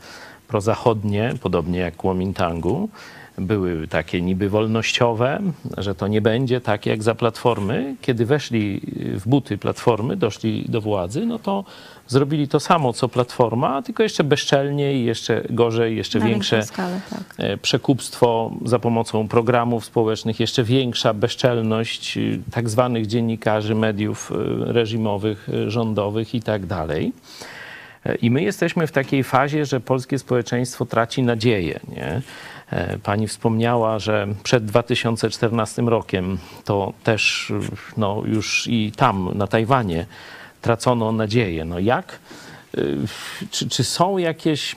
prozachodnie, podobnie jak Kuomintangu, były takie niby wolnościowe, że to nie będzie tak jak za Platformy. Kiedy weszli w buty Platformy, doszli do władzy, no to zrobili to samo co Platforma, tylko jeszcze bezczelniej, jeszcze gorzej, jeszcze Na większe skalę, tak. E, przekupstwo za pomocą programów społecznych, jeszcze większa bezczelność y, tak zwanych dziennikarzy, mediów y, reżimowych, y, rządowych i tak dalej. I my jesteśmy w takiej fazie, że polskie społeczeństwo traci nadzieję. Nie? E, pani wspomniała, że przed 2014 rokiem to też no, już i tam, na Tajwanie, tracono nadzieję. No jak? E, czy, czy są jakieś,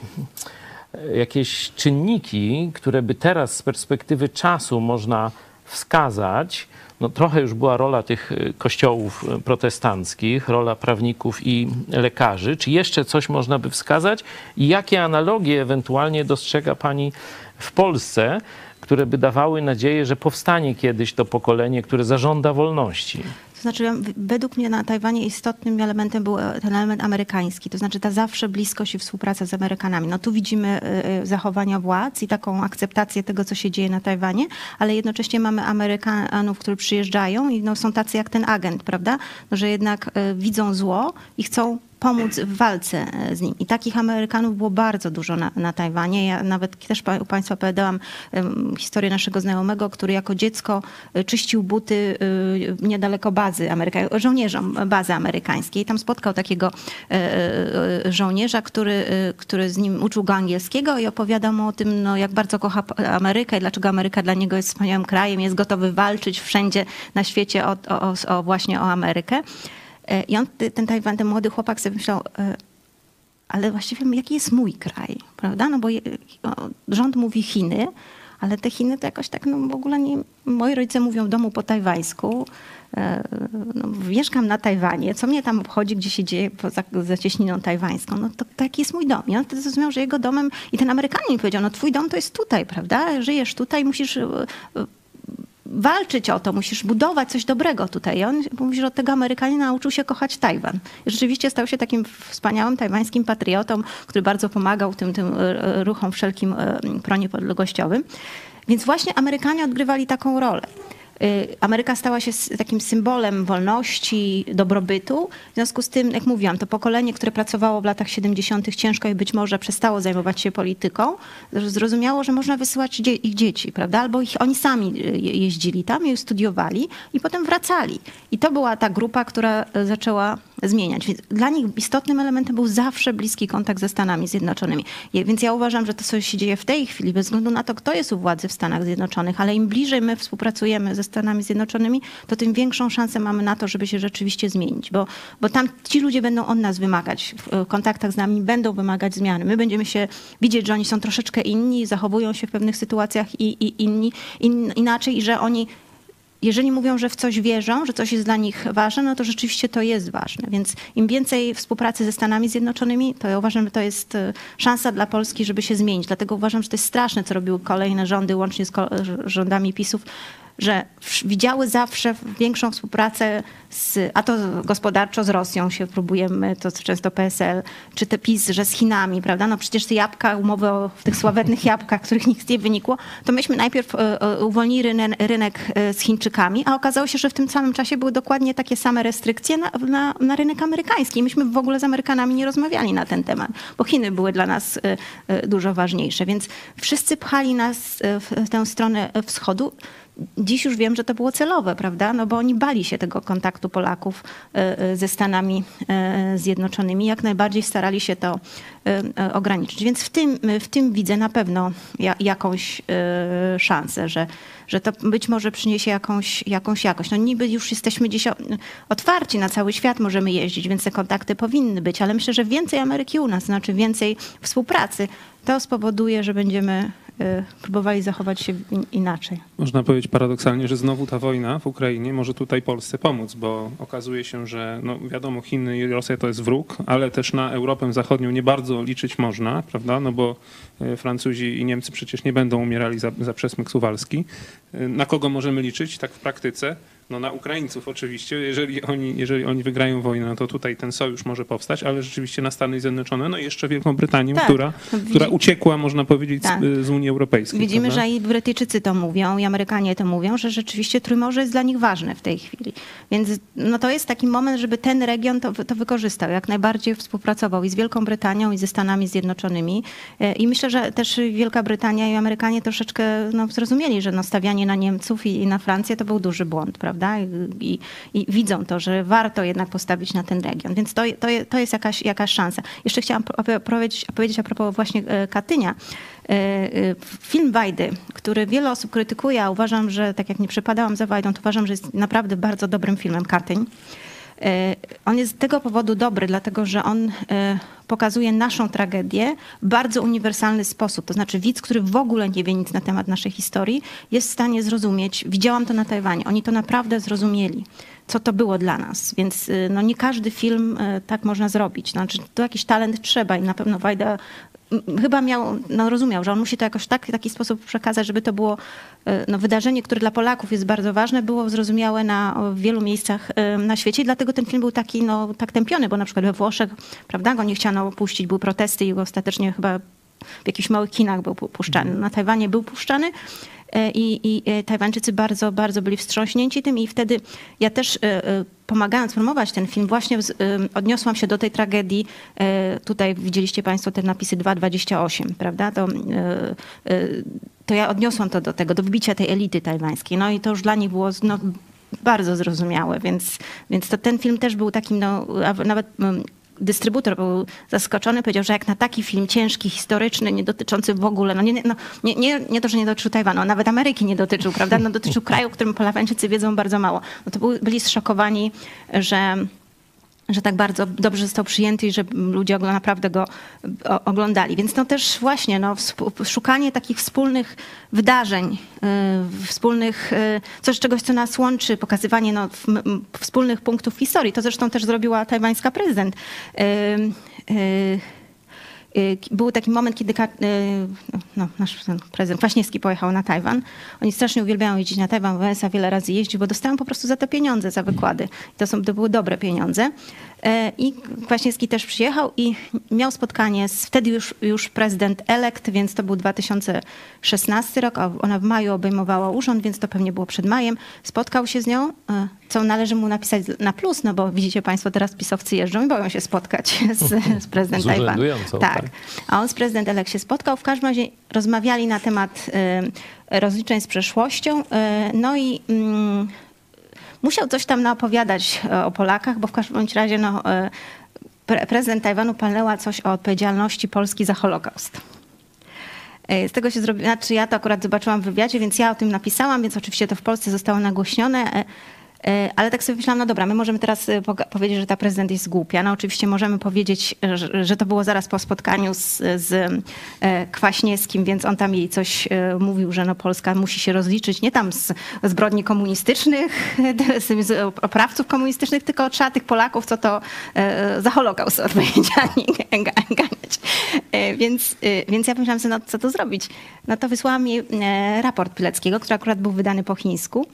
jakieś czynniki, które by teraz z perspektywy czasu można wskazać, no, trochę już była rola tych y, kościołów y, protestanckich, rola prawników i lekarzy. Czy jeszcze coś można by wskazać? I jakie analogie ewentualnie dostrzega Pani w Polsce, które by dawały nadzieję, że powstanie kiedyś to pokolenie, które zażąda wolności? To znaczy, według mnie na Tajwanie istotnym elementem był e, ten element amerykański, to znaczy ta zawsze bliskość i współpraca z Amerykanami. No tu widzimy e, e, zachowania władz i taką akceptację tego, co się dzieje na Tajwanie, ale jednocześnie mamy Amerykanów, którzy przyjeżdżają i no, są tacy jak ten agent, prawda? No, że jednak widzą zło i chcą pomóc w walce e, z nim. I takich Amerykanów było bardzo dużo na, na Tajwanie. Ja nawet też u Państwa opowiadałam historię naszego znajomego, który jako dziecko e, czyścił buty e, niedaleko bazy amerykańskiej, żołnierzom bazy amerykańskiej. Tam spotkał takiego żołnierza, który, który z nim uczył go angielskiego i opowiadał mu o tym, no, jak bardzo kocha Amerykę i dlaczego Ameryka dla niego jest wspaniałym krajem, jest gotowy walczyć wszędzie na świecie o, o, o właśnie o Amerykę. E, I on, ten Tajwan, ten młody chłopak sobie myślał, e, ale właściwie jaki jest mój kraj, prawda? No bo rząd mówi Chiny, ale te Chiny to jakoś tak no w ogóle nie... Moi rodzice mówią w domu po tajwańsku, e, no, mieszkam na Tajwanie, co mnie tam obchodzi, gdzie się dzieje poza zacieśniną tajwańską, no to taki jest mój dom. I on wtedy zrozumiał, że jego domem, i ten Amerykanin powiedział, no twój dom to jest tutaj, prawda? Żyjesz tutaj, musisz walczyć o to, musisz budować coś dobrego tutaj. I on mówi, że od tego Amerykanina nauczył się kochać Tajwan. I rzeczywiście stał się takim wspaniałym tajwańskim patriotą, który bardzo pomagał tym, tym e, ruchom wszelkim e, proniepodległościowym. Więc właśnie Amerykanie odgrywali taką rolę. Y, Ameryka stała się takim symbolem wolności, dobrobytu. W związku z tym, jak mówiłam, to pokolenie, które pracowało w latach 70., ciężko i być może przestało zajmować się polityką, zrozumiało, że można wysyłać ich dzieci, prawda? Albo ich, oni sami y, jeździli tam i studiowali i potem wracali. I to była ta grupa, która y, zaczęła zmieniać. Więc dla nich istotnym elementem był zawsze bliski kontakt ze Stanami Zjednoczonymi. Więc ja uważam, że to, co się dzieje w tej chwili, bez względu na to, kto jest u władzy w Stanach Zjednoczonych, ale im bliżej my współpracujemy ze Stanami Zjednoczonymi, to tym większą szansę mamy na to, żeby się rzeczywiście zmienić, bo, bo tam ci ludzie będą od nas wymagać, w kontaktach z nami będą wymagać zmiany. My będziemy się widzieć, że oni są troszeczkę inni, zachowują się w pewnych sytuacjach i, i inni, in, inaczej i że oni jeżeli mówią, że w coś wierzą, że coś jest dla nich ważne, no to rzeczywiście to jest ważne. Więc im więcej współpracy ze Stanami Zjednoczonymi, to ja uważam, że to jest e, szansa dla Polski, żeby się zmienić. Dlatego uważam, że to jest straszne, co robiły kolejne rządy, łącznie z rządami PiSów, że widziały zawsze większą współpracę, z, a to gospodarczo z Rosją się próbujemy, to często PSL, czy te PiS, że z Chinami, prawda? No przecież te jabłka, umowy o tych sławetnych jabłkach, których nic nie wynikło, to myśmy najpierw e, e, uwolnili rynek, rynek z Chińczykami, a okazało się, że w tym samym czasie były dokładnie takie same restrykcje na, na, na rynek amerykański. Myśmy w ogóle z Amerykanami nie rozmawiali na ten temat, bo Chiny były dla nas e, dużo ważniejsze, więc wszyscy pchali nas w tę stronę wschodu dziś już wiem, że to było celowe, prawda? No bo oni bali się tego kontaktu Polaków e, e, ze Stanami e, Zjednoczonymi. Jak najbardziej starali się to ograniczyć. Więc w tym, w tym widzę na pewno jakąś szansę, że, że to być może przyniesie jakąś, jakąś jakość. No niby już jesteśmy dziś otwarci na cały świat, możemy jeździć, więc te kontakty powinny być, ale myślę, że więcej Ameryki u nas, znaczy więcej współpracy, to spowoduje, że będziemy próbowali zachować się inaczej. Można powiedzieć paradoksalnie, że znowu ta wojna w Ukrainie może tutaj Polsce pomóc, bo okazuje się, że no wiadomo, Chiny i Rosja to jest wróg, ale też na Europę Zachodnią nie bardzo liczyć można, prawda? No bo y, Francuzi i Niemcy przecież nie będą umierali za, za przesmyk suwalski. Y, na kogo możemy liczyć tak w praktyce? No na Ukraińców oczywiście, jeżeli oni, jeżeli oni wygrają wojnę, no to tutaj ten sojusz może powstać, ale rzeczywiście na Stany Zjednoczone, no i jeszcze Wielką Brytanię, tak. która, która uciekła, można powiedzieć, tak. z, z, Unii Europejskiej. Widzimy, prawda? że i Brytyjczycy to mówią, i Amerykanie to mówią, że rzeczywiście Trójmorze jest dla nich ważne w tej chwili. Więc no to jest taki moment, żeby ten region to, to wykorzystał, jak najbardziej współpracował i z Wielką Brytanią, i ze Stanami Zjednoczonymi. E, I myślę, że też Wielka Brytania i Amerykanie troszeczkę no, zrozumieli, że no, stawianie na Niemców i, i na Francję to był duży błąd, prawda? Prawda? I, I, widzą to, że warto jednak postawić na ten region. Więc to, to, to jest jakaś, jakaś szansa. Jeszcze chciałam opowiedzieć, opowiedzieć a propos właśnie e, Katynia. E, e, film Wajdy, który wiele osób krytykuje, a uważam, że tak jak nie przepadałam za Wajdą, to uważam, że jest naprawdę bardzo dobrym filmem Katyń. E, on jest z tego powodu dobry, dlatego że on e, pokazuje naszą tragedię w bardzo uniwersalny sposób. To znaczy widz, który w ogóle nie wie nic na temat naszej historii, jest w stanie zrozumieć. Widziałam to na Tajwanie. Oni to naprawdę zrozumieli co to było dla nas. Więc e, no, nie każdy film tak można zrobić. Znaczy, to jakiś talent trzeba i na pewno Wajda chyba miał, no rozumiał, że on musi to jakoś tak, w taki sposób przekazać, żeby to było e, no, wydarzenie, które dla Polaków jest bardzo ważne, było zrozumiałe na wielu miejscach e, na świecie. I dlatego ten film był taki, no, tak tępiony, bo na przykład we Włoszech, prawda, go nie chciano puścić, były protesty i ostatecznie chyba w jakichś małych kinach był puszczany. Na Tajwanie był puszczany, E, i, i e, Tajwańczycy bardzo, bardzo byli wstrząśnięci tym i wtedy ja też e, pomagając promować ten film, właśnie odniosłam się do tej tragedii. Tutaj widzieliście Państwo te napisy 2.28, prawda? To, to ja odniosłam to do tego, do wbicia tej elity tajwańskiej. No i to już dla nich było no, bardzo zrozumiałe, więc, więc to ten film też był takim, no, nawet dystrybutor był zaskoczony, powiedział, że jak na taki film ciężki, historyczny, nie dotyczący w ogóle, no nie, no, nie, nie, nie to, że nie dotyczył Tajwanu, nawet Ameryki nie dotyczył, prawda? No dotyczył kraju, o którym Polawańczycy wiedzą bardzo mało. No to byli zszokowani, że że tak bardzo dobrze został przyjęty i że ludzie naprawdę go oglądali. Więc no też właśnie no, szukanie takich wspólnych wydarzeń, y, wspólnych, y, coś czegoś, co nas łączy, pokazywanie no, wspólnych punktów historii. To zresztą też zrobiła tajwańska prezydent. Y, był taki moment, kiedy y, no, nasz prezydent Kwaśniewski pojechał na Tajwan. Oni strasznie uwielbiają jeździć na Tajwan, Wałęsa wiele razy jeździł, bo dostają po prostu za to pieniądze, za wykłady. To, są, to były dobre pieniądze. E, I Kwaśniewski też przyjechał i miał spotkanie z wtedy już, już prezydent elekt, więc to był 2016 rok, a ona w maju obejmowała urząd, więc to pewnie było przed majem. Spotkał się z nią, e, co należy mu napisać na plus, no bo widzicie Państwo, teraz pisowcy jeżdżą i boją się spotkać z, z prezydentem Tajwanu. Tak. tak. A on z prezydent elekt się spotkał. W każdym razie rozmawiali na temat e, rozliczeń z przeszłością. No i mm, musiał coś tam naopowiadać o Polakach, bo w każdym razie no, prezydent Tajwanu palnęła coś o odpowiedzialności Polski za Holokaust. Z tego się zrobiło, znaczy ja to akurat zobaczyłam w wywiadzie, więc ja o tym napisałam, więc oczywiście to w Polsce zostało nagłośnione. E, ale tak sobie myślałam, no dobra, my możemy teraz e, powiedzieć, że ta prezydent jest głupia. No oczywiście możemy powiedzieć, że, że to było zaraz po spotkaniu z, z, e, Kwaśniewskim, więc on tam jej coś mówił, że no Polska musi się rozliczyć nie tam z zbrodni komunistycznych, z oprawców komunistycznych, tylko trzeba tych Polaków, co to za Holokaust odpowiedzialni ganiać. Więc, więc ja pomyślałam sobie, no co to zrobić? No to wysłałam mi raport Pileckiego, który akurat był wydany po chińsku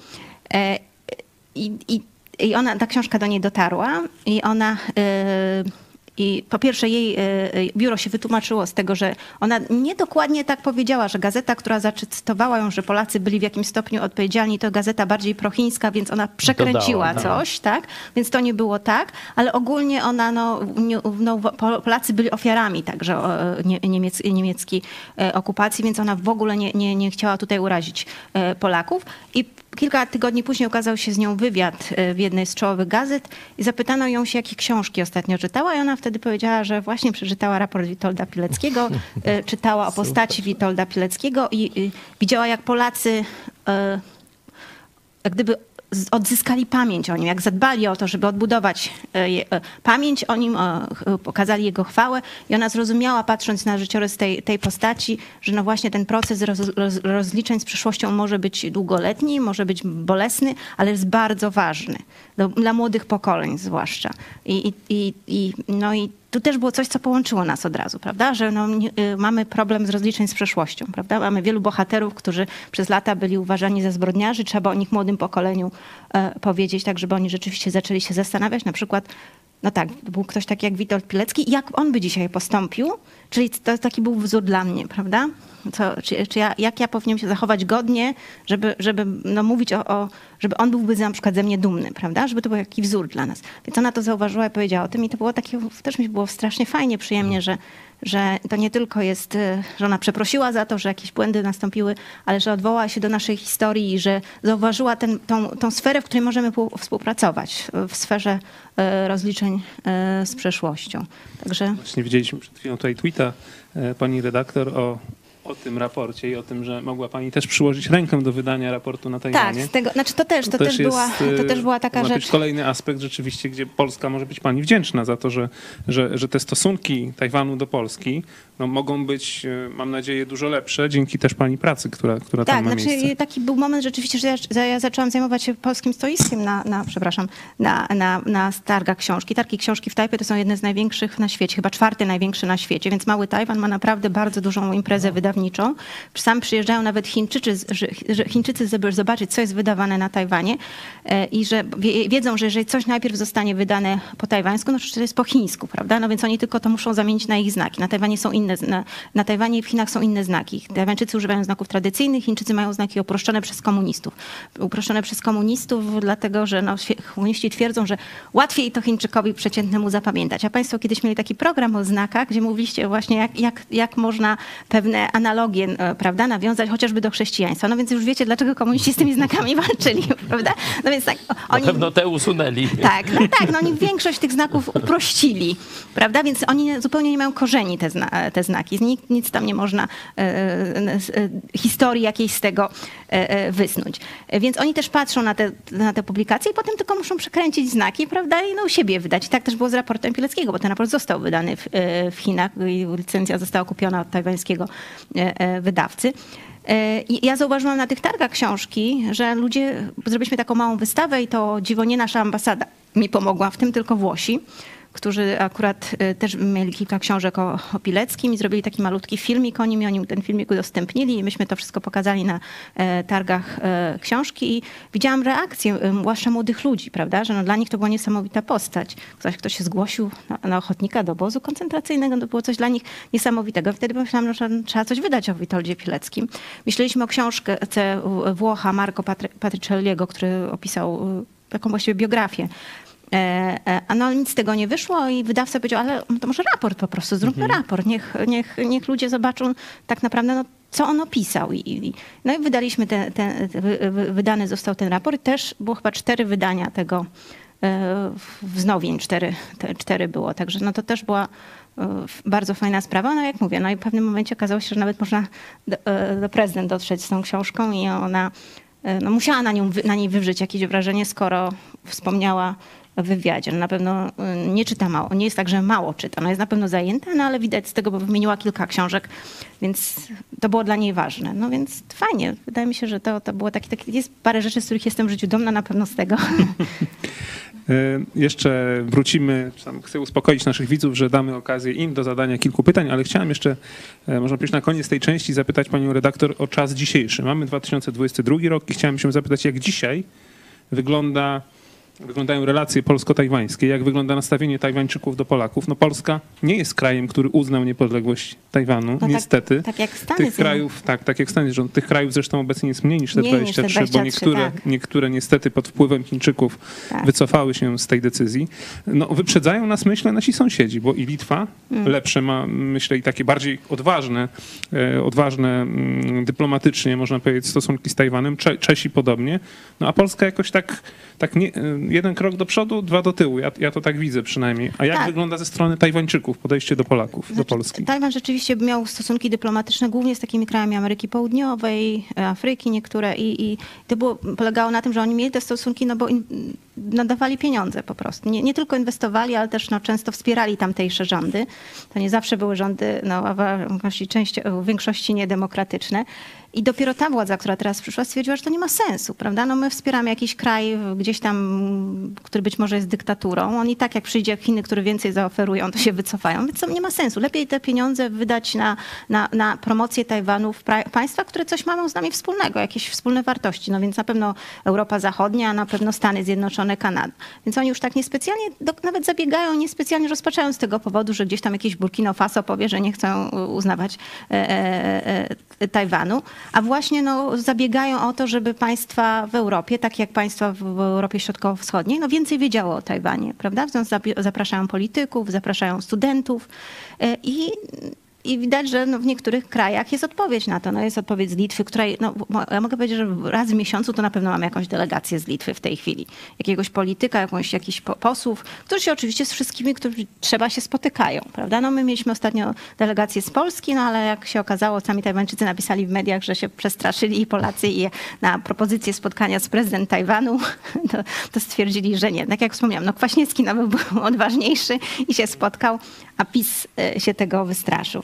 i, i, i ona, ta książka do niej dotarła i ona... Yy, i po pierwsze jej y, biuro się wytłumaczyło z tego, że ona niedokładnie tak powiedziała, że gazeta, która zacytowała ją, że Polacy byli w jakimś stopniu odpowiedzialni, to gazeta bardziej prochińska, więc ona przekręciła Dodała, coś, tak? Więc to nie było tak, ale ogólnie ona, no, no Polacy byli ofiarami także niemiec, niemieckiej e, okupacji, więc ona w ogóle nie, nie, nie chciała tutaj urazić e, Polaków. I kilka tygodni później ukazał się z nią wywiad e, w jednej z czołowych gazet i zapytano ją się, jakie książki ostatnio czytała i ona wtedy powiedziała, że właśnie przeczytała raport Witolda Pileckiego, e, czytała o postaci Witolda Pileckiego i widziała, jak Polacy e, jak gdyby odzyskali pamięć o nim, jak zadbali o to, żeby odbudować e, pamięć o nim, pokazali jego chwałę. I ona zrozumiała, patrząc na życiorys tej, tej postaci, że no właśnie ten proces roz, roz, rozliczeń z przyszłością może być długoletni, może być bolesny, ale jest bardzo ważny, do, dla młodych pokoleń zwłaszcza. I, i, i, no i tu też było coś, co połączyło nas od razu, prawda? Że no, nie, y, mamy problem z rozliczeń z przeszłością, prawda? Mamy wielu bohaterów, którzy przez lata byli uważani za zbrodniarzy, trzeba o nich młodym pokoleniu e, powiedzieć, tak żeby oni rzeczywiście zaczęli się zastanawiać, na przykład no tak, był ktoś taki jak Witold Pilecki, jak on by dzisiaj postąpił, czyli to taki był wzór dla mnie, prawda? Co, czy, czy ja, jak ja powinienem się zachować godnie, żeby, żeby no, mówić o, o, żeby on byłby na przykład ze mnie dumny, prawda? Żeby to był jakiś wzór dla nas. Więc ona to zauważyła i powiedziała o tym i to było takie, też mi było strasznie fajnie, przyjemnie, że, że to nie tylko jest, y, że ona przeprosiła za to, że jakieś błędy nastąpiły, ale że odwołała się do naszej historii i że zauważyła ten, tą, tą sferę, w której możemy współpracować, w sferze y, rozliczeń y, z przeszłością. Także... Właśnie widzieliśmy przed chwilą tutaj tweeta pani redaktor o o tym raporcie i o tym, że mogła pani też przyłożyć rękę do wydania raportu na Tajwanie. Tak, z tego, znaczy to też, to, to też, jest, była, to też była taka to rzecz. kolejny aspekt rzeczywiście, gdzie Polska może być pani wdzięczna za to, że, że, że te stosunki Tajwanu do Polski no, mogą być, e, mam nadzieję, dużo lepsze dzięki też pani pracy, która, która tak, tam ma znaczy, miejsce. taki był moment rzeczywiście, że ja, ja zaczęłam zajmować się polskim stoiskiem na, na przepraszam, na, na, na targach książki. Targi książki w Tajpie to są jedne z największych na świecie, chyba czwarty największy na świecie, więc mały Tajwan ma naprawdę bardzo dużą imprezę wydawniczą. Sam przyjeżdżają nawet Chińczycy, Chińczycy, żeby zobaczyć, co jest wydawane na Tajwanie e, i że wiedzą, że jeżeli coś najpierw zostanie wydane po tajwańsku, no to jest po chińsku, prawda? No więc oni tylko to muszą zamienić na ich znaki. Na Tajwanie są inne, na, na Tajwanie i w Chinach są inne znaki. Tajwańczycy używają znaków tradycyjnych, Chińczycy mają znaki uproszczone przez komunistów. Uproszczone przez komunistów, dlatego że no, komuniści twierdzą, że łatwiej to Chińczykowi przeciętnemu zapamiętać. A państwo kiedyś mieli taki program o znakach, gdzie mówiliście właśnie, jak, jak, jak można pewne analogie e, prawda, nawiązać chociażby do chrześcijaństwa. No więc już wiecie, dlaczego komuniści z tymi znakami walczyli, prawda? No więc tak, oni... Na pewno te usunęli. Tak, no tak, no oni większość tych znaków uprościli, prawda? Więc oni zupełnie nie mają korzeni te, zna te znaki. Nikt, nic tam nie można e, e, historii jakiejś z tego e, wysnuć. Więc oni też patrzą na te, na te publikacje i potem tylko muszą przekręcić znaki, prawda? I no u siebie wydać. I tak też było z raportem Pileckiego, bo ten raport został wydany w, w Chinach i licencja została kupiona od tajwańskiego wydawcy. E, I ja zauważyłam na tych targach książki, że ludzie, zrobiliśmy taką małą wystawę i to dziwo nie nasza ambasada mi pomogła, w tym tylko Włosi którzy akurat y, też mieli kilka książek o, o Pileckim i zrobili taki malutki filmik o nim i oni ten filmik udostępnili i myśmy to wszystko pokazali na e, targach e, książki i widziałam reakcję, e, zwłaszcza młodych ludzi, prawda, że no dla nich to była niesamowita postać. Ktoś, kto się zgłosił na, na ochotnika do obozu koncentracyjnego, to było coś dla nich niesamowitego. Wtedy pomyślałam, że trzeba coś wydać o Witoldzie Pileckim. Myśleliśmy o książce Włocha Marco Patricelliego, który opisał taką właściwie biografię a no nic z tego nie wyszło i wydawca powiedział, ale to może raport po prostu, zróbmy mhm. raport, niech, niech, niech ludzie zobaczą tak naprawdę, no, co on opisał. I, no i wydaliśmy ten, ten, wydany został ten raport. Też było chyba cztery wydania tego e, wznowień, cztery, cztery było. Także no to też była e, bardzo fajna sprawa. No jak mówię, no i w pewnym momencie okazało się, że nawet można do, e, do prezydent dotrzeć z tą książką i ona no musiała na, nią, na niej wywrzeć jakieś wrażenie, skoro wspomniała wywiadzie. No na pewno y, nie czyta mało. Nie jest tak, że mało czyta. No jest na pewno zajęta, no ale widać z tego, bo wymieniła kilka książek, więc to było dla niej ważne. No więc fajnie. Wydaje mi się, że to, to było takie, takie, jest parę rzeczy, z których jestem w życiu dumna na pewno z tego. Y, jeszcze wrócimy, chcę uspokoić naszych widzów, że damy okazję im do zadania kilku pytań, ale chciałem jeszcze, e, można powiedzieć, na koniec tej części zapytać panią redaktor o czas dzisiejszy. Mamy 2022 rok i chciałem się zapytać, jak dzisiaj wygląda wyglądają relacje polsko-tajwańskie, jak wygląda nastawienie Tajwańczyków do Polaków. No Polska nie jest krajem, który uznał niepodległość Tajwanu, no tak- niestety. Tak, tak, jak Stany Tych krajów, tak, tak jak Stany Zjednoczone. Tych krajów zresztą obecnie jest mniej niż te 23, niż te 23 bo niektóre, tak. niektóre niestety pod wpływem Chińczyków tak. wycofały się z tej decyzji. No wyprzedzają nas, myślę, nasi sąsiedzi, bo i Litwa mm. lepsze ma, myślę, i takie bardziej odważne, e, odważne mm, dyplomatycznie, można powiedzieć, stosunki z Tajwanem. Czesi podobnie. No a Polska jakoś tak, tak nie, jeden krok do przodu, dwa do tyłu. Ja, ja to tak widzę przynajmniej. A jak tak. wygląda ze strony Tajwańczyków podejście do Polaków, znaczy, do Polski? Tajwan rzeczywiście miał stosunki dyplomatyczne głównie z takimi krajami Ameryki Południowej, Afryki niektóre i, i to było, polegało na tym, że oni mieli te stosunki, no bo in, nadawali pieniądze po prostu. Nie, nie tylko inwestowali, ale też no, często wspierali tamtejsze rządy. To nie zawsze były rządy, no, w, części, w większości niedemokratyczne. I dopiero ta władza, która teraz przyszła, stwierdziła, że to nie ma sensu, prawda? No my wspieramy jakiś kraj gdzieś tam, który być może jest dyktaturą. Oni tak jak przyjdzie Chiny, które więcej zaoferują, to się wycofają. Więc to nie ma sensu. Lepiej te pieniądze wydać na, na, na promocję Tajwanu w państwach, które coś mają z nami wspólnego, jakieś wspólne wartości. No więc na pewno Europa Zachodnia, na pewno Stany Zjednoczone, Kanada. Więc oni już tak niespecjalnie, nawet zabiegają, niespecjalnie rozpaczają z tego powodu, że gdzieś tam jakieś Burkina Faso powie, że nie chcą uznawać e, e, e, Tajwanu a właśnie no, zabiegają o to, żeby państwa w Europie, tak jak państwa w Europie Środkowo-Wschodniej, no więcej wiedziało o Tajwanie, prawda? Więc zapraszają polityków, zapraszają studentów e, i i widać, że no w niektórych krajach jest odpowiedź na to. No jest odpowiedź z Litwy, której, no, ja mogę powiedzieć, że raz w miesiącu to na pewno mam jakąś delegację z Litwy w tej chwili. Jakiegoś polityka, jakąś, jakichś posłów, którzy się oczywiście z wszystkimi, którzy trzeba się spotykają, prawda? No my mieliśmy ostatnio delegację z Polski, no ale jak się okazało, sami Tajwańczycy napisali w mediach, że się przestraszyli i Polacy i na propozycję spotkania z prezydent Tajwanu, to, to stwierdzili, że nie. Tak jak wspomniałam, no Kwaśniewski nawet był odważniejszy i się spotkał, a PiS e, się tego wystraszył.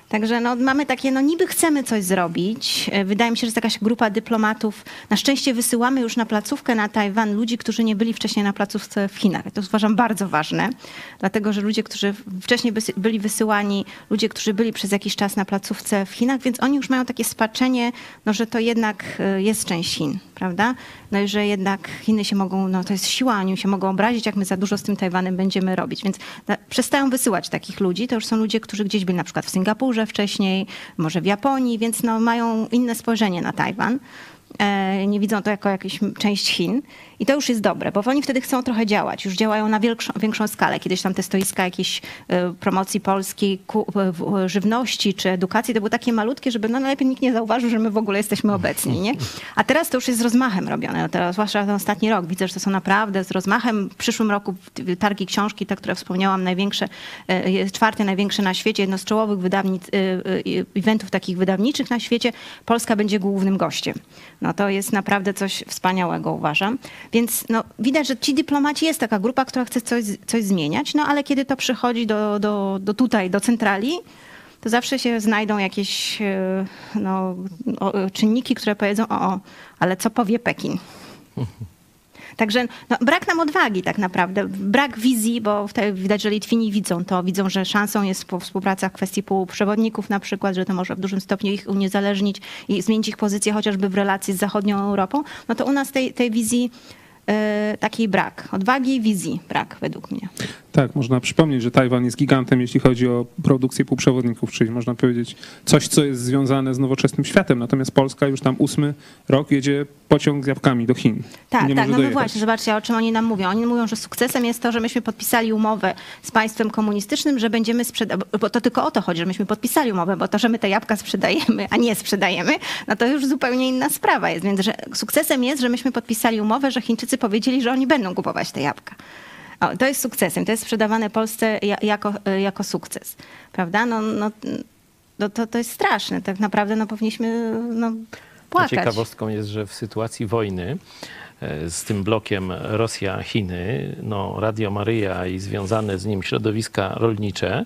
Także no, mamy takie, no niby chcemy coś zrobić. E, wydaje mi się, że jest jakaś grupa dyplomatów. Na szczęście wysyłamy już na placówkę na Tajwan ludzi, którzy nie byli wcześniej na placówce w Chinach. To uważam bardzo ważne, dlatego że ludzie, którzy wcześniej byli wysyłani, ludzie, którzy byli przez jakiś czas na placówce w Chinach, więc oni już mają takie spaczenie, no, że to jednak e, jest część Chin, prawda? No i że jednak Chiny się mogą, no to jest siła, oni się mogą obrazić, jak my za dużo z tym Tajwanem będziemy robić. Więc przestają wysyłać takich ludzi. To już są ludzie, którzy gdzieś byli na przykład w Singapurze wcześniej, może w Japonii, więc no mają inne spojrzenie na Tajwan. E, nie widzą to jako jakąś część Chin. I to już jest dobre, bo oni wtedy chcą trochę działać. Już działają na większą, większą skalę. Kiedyś tam te stoiska jakiejś e, promocji polskiej żywności czy edukacji to były takie malutkie, żeby no najlepiej nikt nie zauważył, że my w ogóle jesteśmy obecni. Nie? A teraz to już jest z rozmachem robione. No teraz, zwłaszcza ten ostatni rok. Widzę, że to są naprawdę z rozmachem. W przyszłym roku targi książki, te, które wspomniałam, największe, e, czwarte największe na świecie, jedno z czołowych wydawnic, eventów takich wydawniczych na świecie. Polska będzie głównym gościem. No to jest naprawdę coś wspaniałego, uważam. Więc no, widać, że ci dyplomaci jest taka grupa, która chce coś, coś zmieniać, no ale kiedy to przychodzi do, do, do tutaj, do centrali, to zawsze się znajdą jakieś e, no, czynniki, które powiedzą, o, o, ale co powie Pekin? Także no, brak nam odwagi tak naprawdę, brak wizji, bo widać, że Litwini widzą to, widzą, że szansą jest współpraca w kwestii półprzewodników na przykład, że to może w dużym stopniu ich uniezależnić i zmienić ich pozycję chociażby w relacji z zachodnią Europą, no to u nas tej, tej wizji E, takiej brak. Odwagi wizji brak według mnie. Tak, można przypomnieć, że Tajwan jest gigantem, jeśli chodzi o produkcję półprzewodników, czyli można powiedzieć coś, co jest związane z nowoczesnym światem. Natomiast Polska już tam ósmy rok jedzie pociąg z jabłkami do Chin. Tak, tak, no, właśnie, zobaczcie, o czym oni nam mówią. Oni mówią, że sukcesem jest to, że myśmy podpisali umowę z państwem komunistycznym, że będziemy sprzedawać, bo to tylko o to chodzi, że myśmy podpisali umowę, bo to, że my te jabłka sprzedajemy, a nie sprzedajemy, no to już zupełnie inna sprawa jest. Więc że sukcesem jest, że myśmy podpisali umowę, że Chińczycy powiedzieli, że oni będą kupować te jabłka. O, to jest sukcesem, to jest sprzedawane Polsce ja- jako, jako sukces, prawda? No, no, no to, to jest straszne, tak naprawdę no, powinniśmy no, No, płakać. Ciekawostką jest, że w sytuacji wojny e, z tym blokiem Rosja-Chiny, no, Radio Maryja i związane z nim środowiska rolnicze e,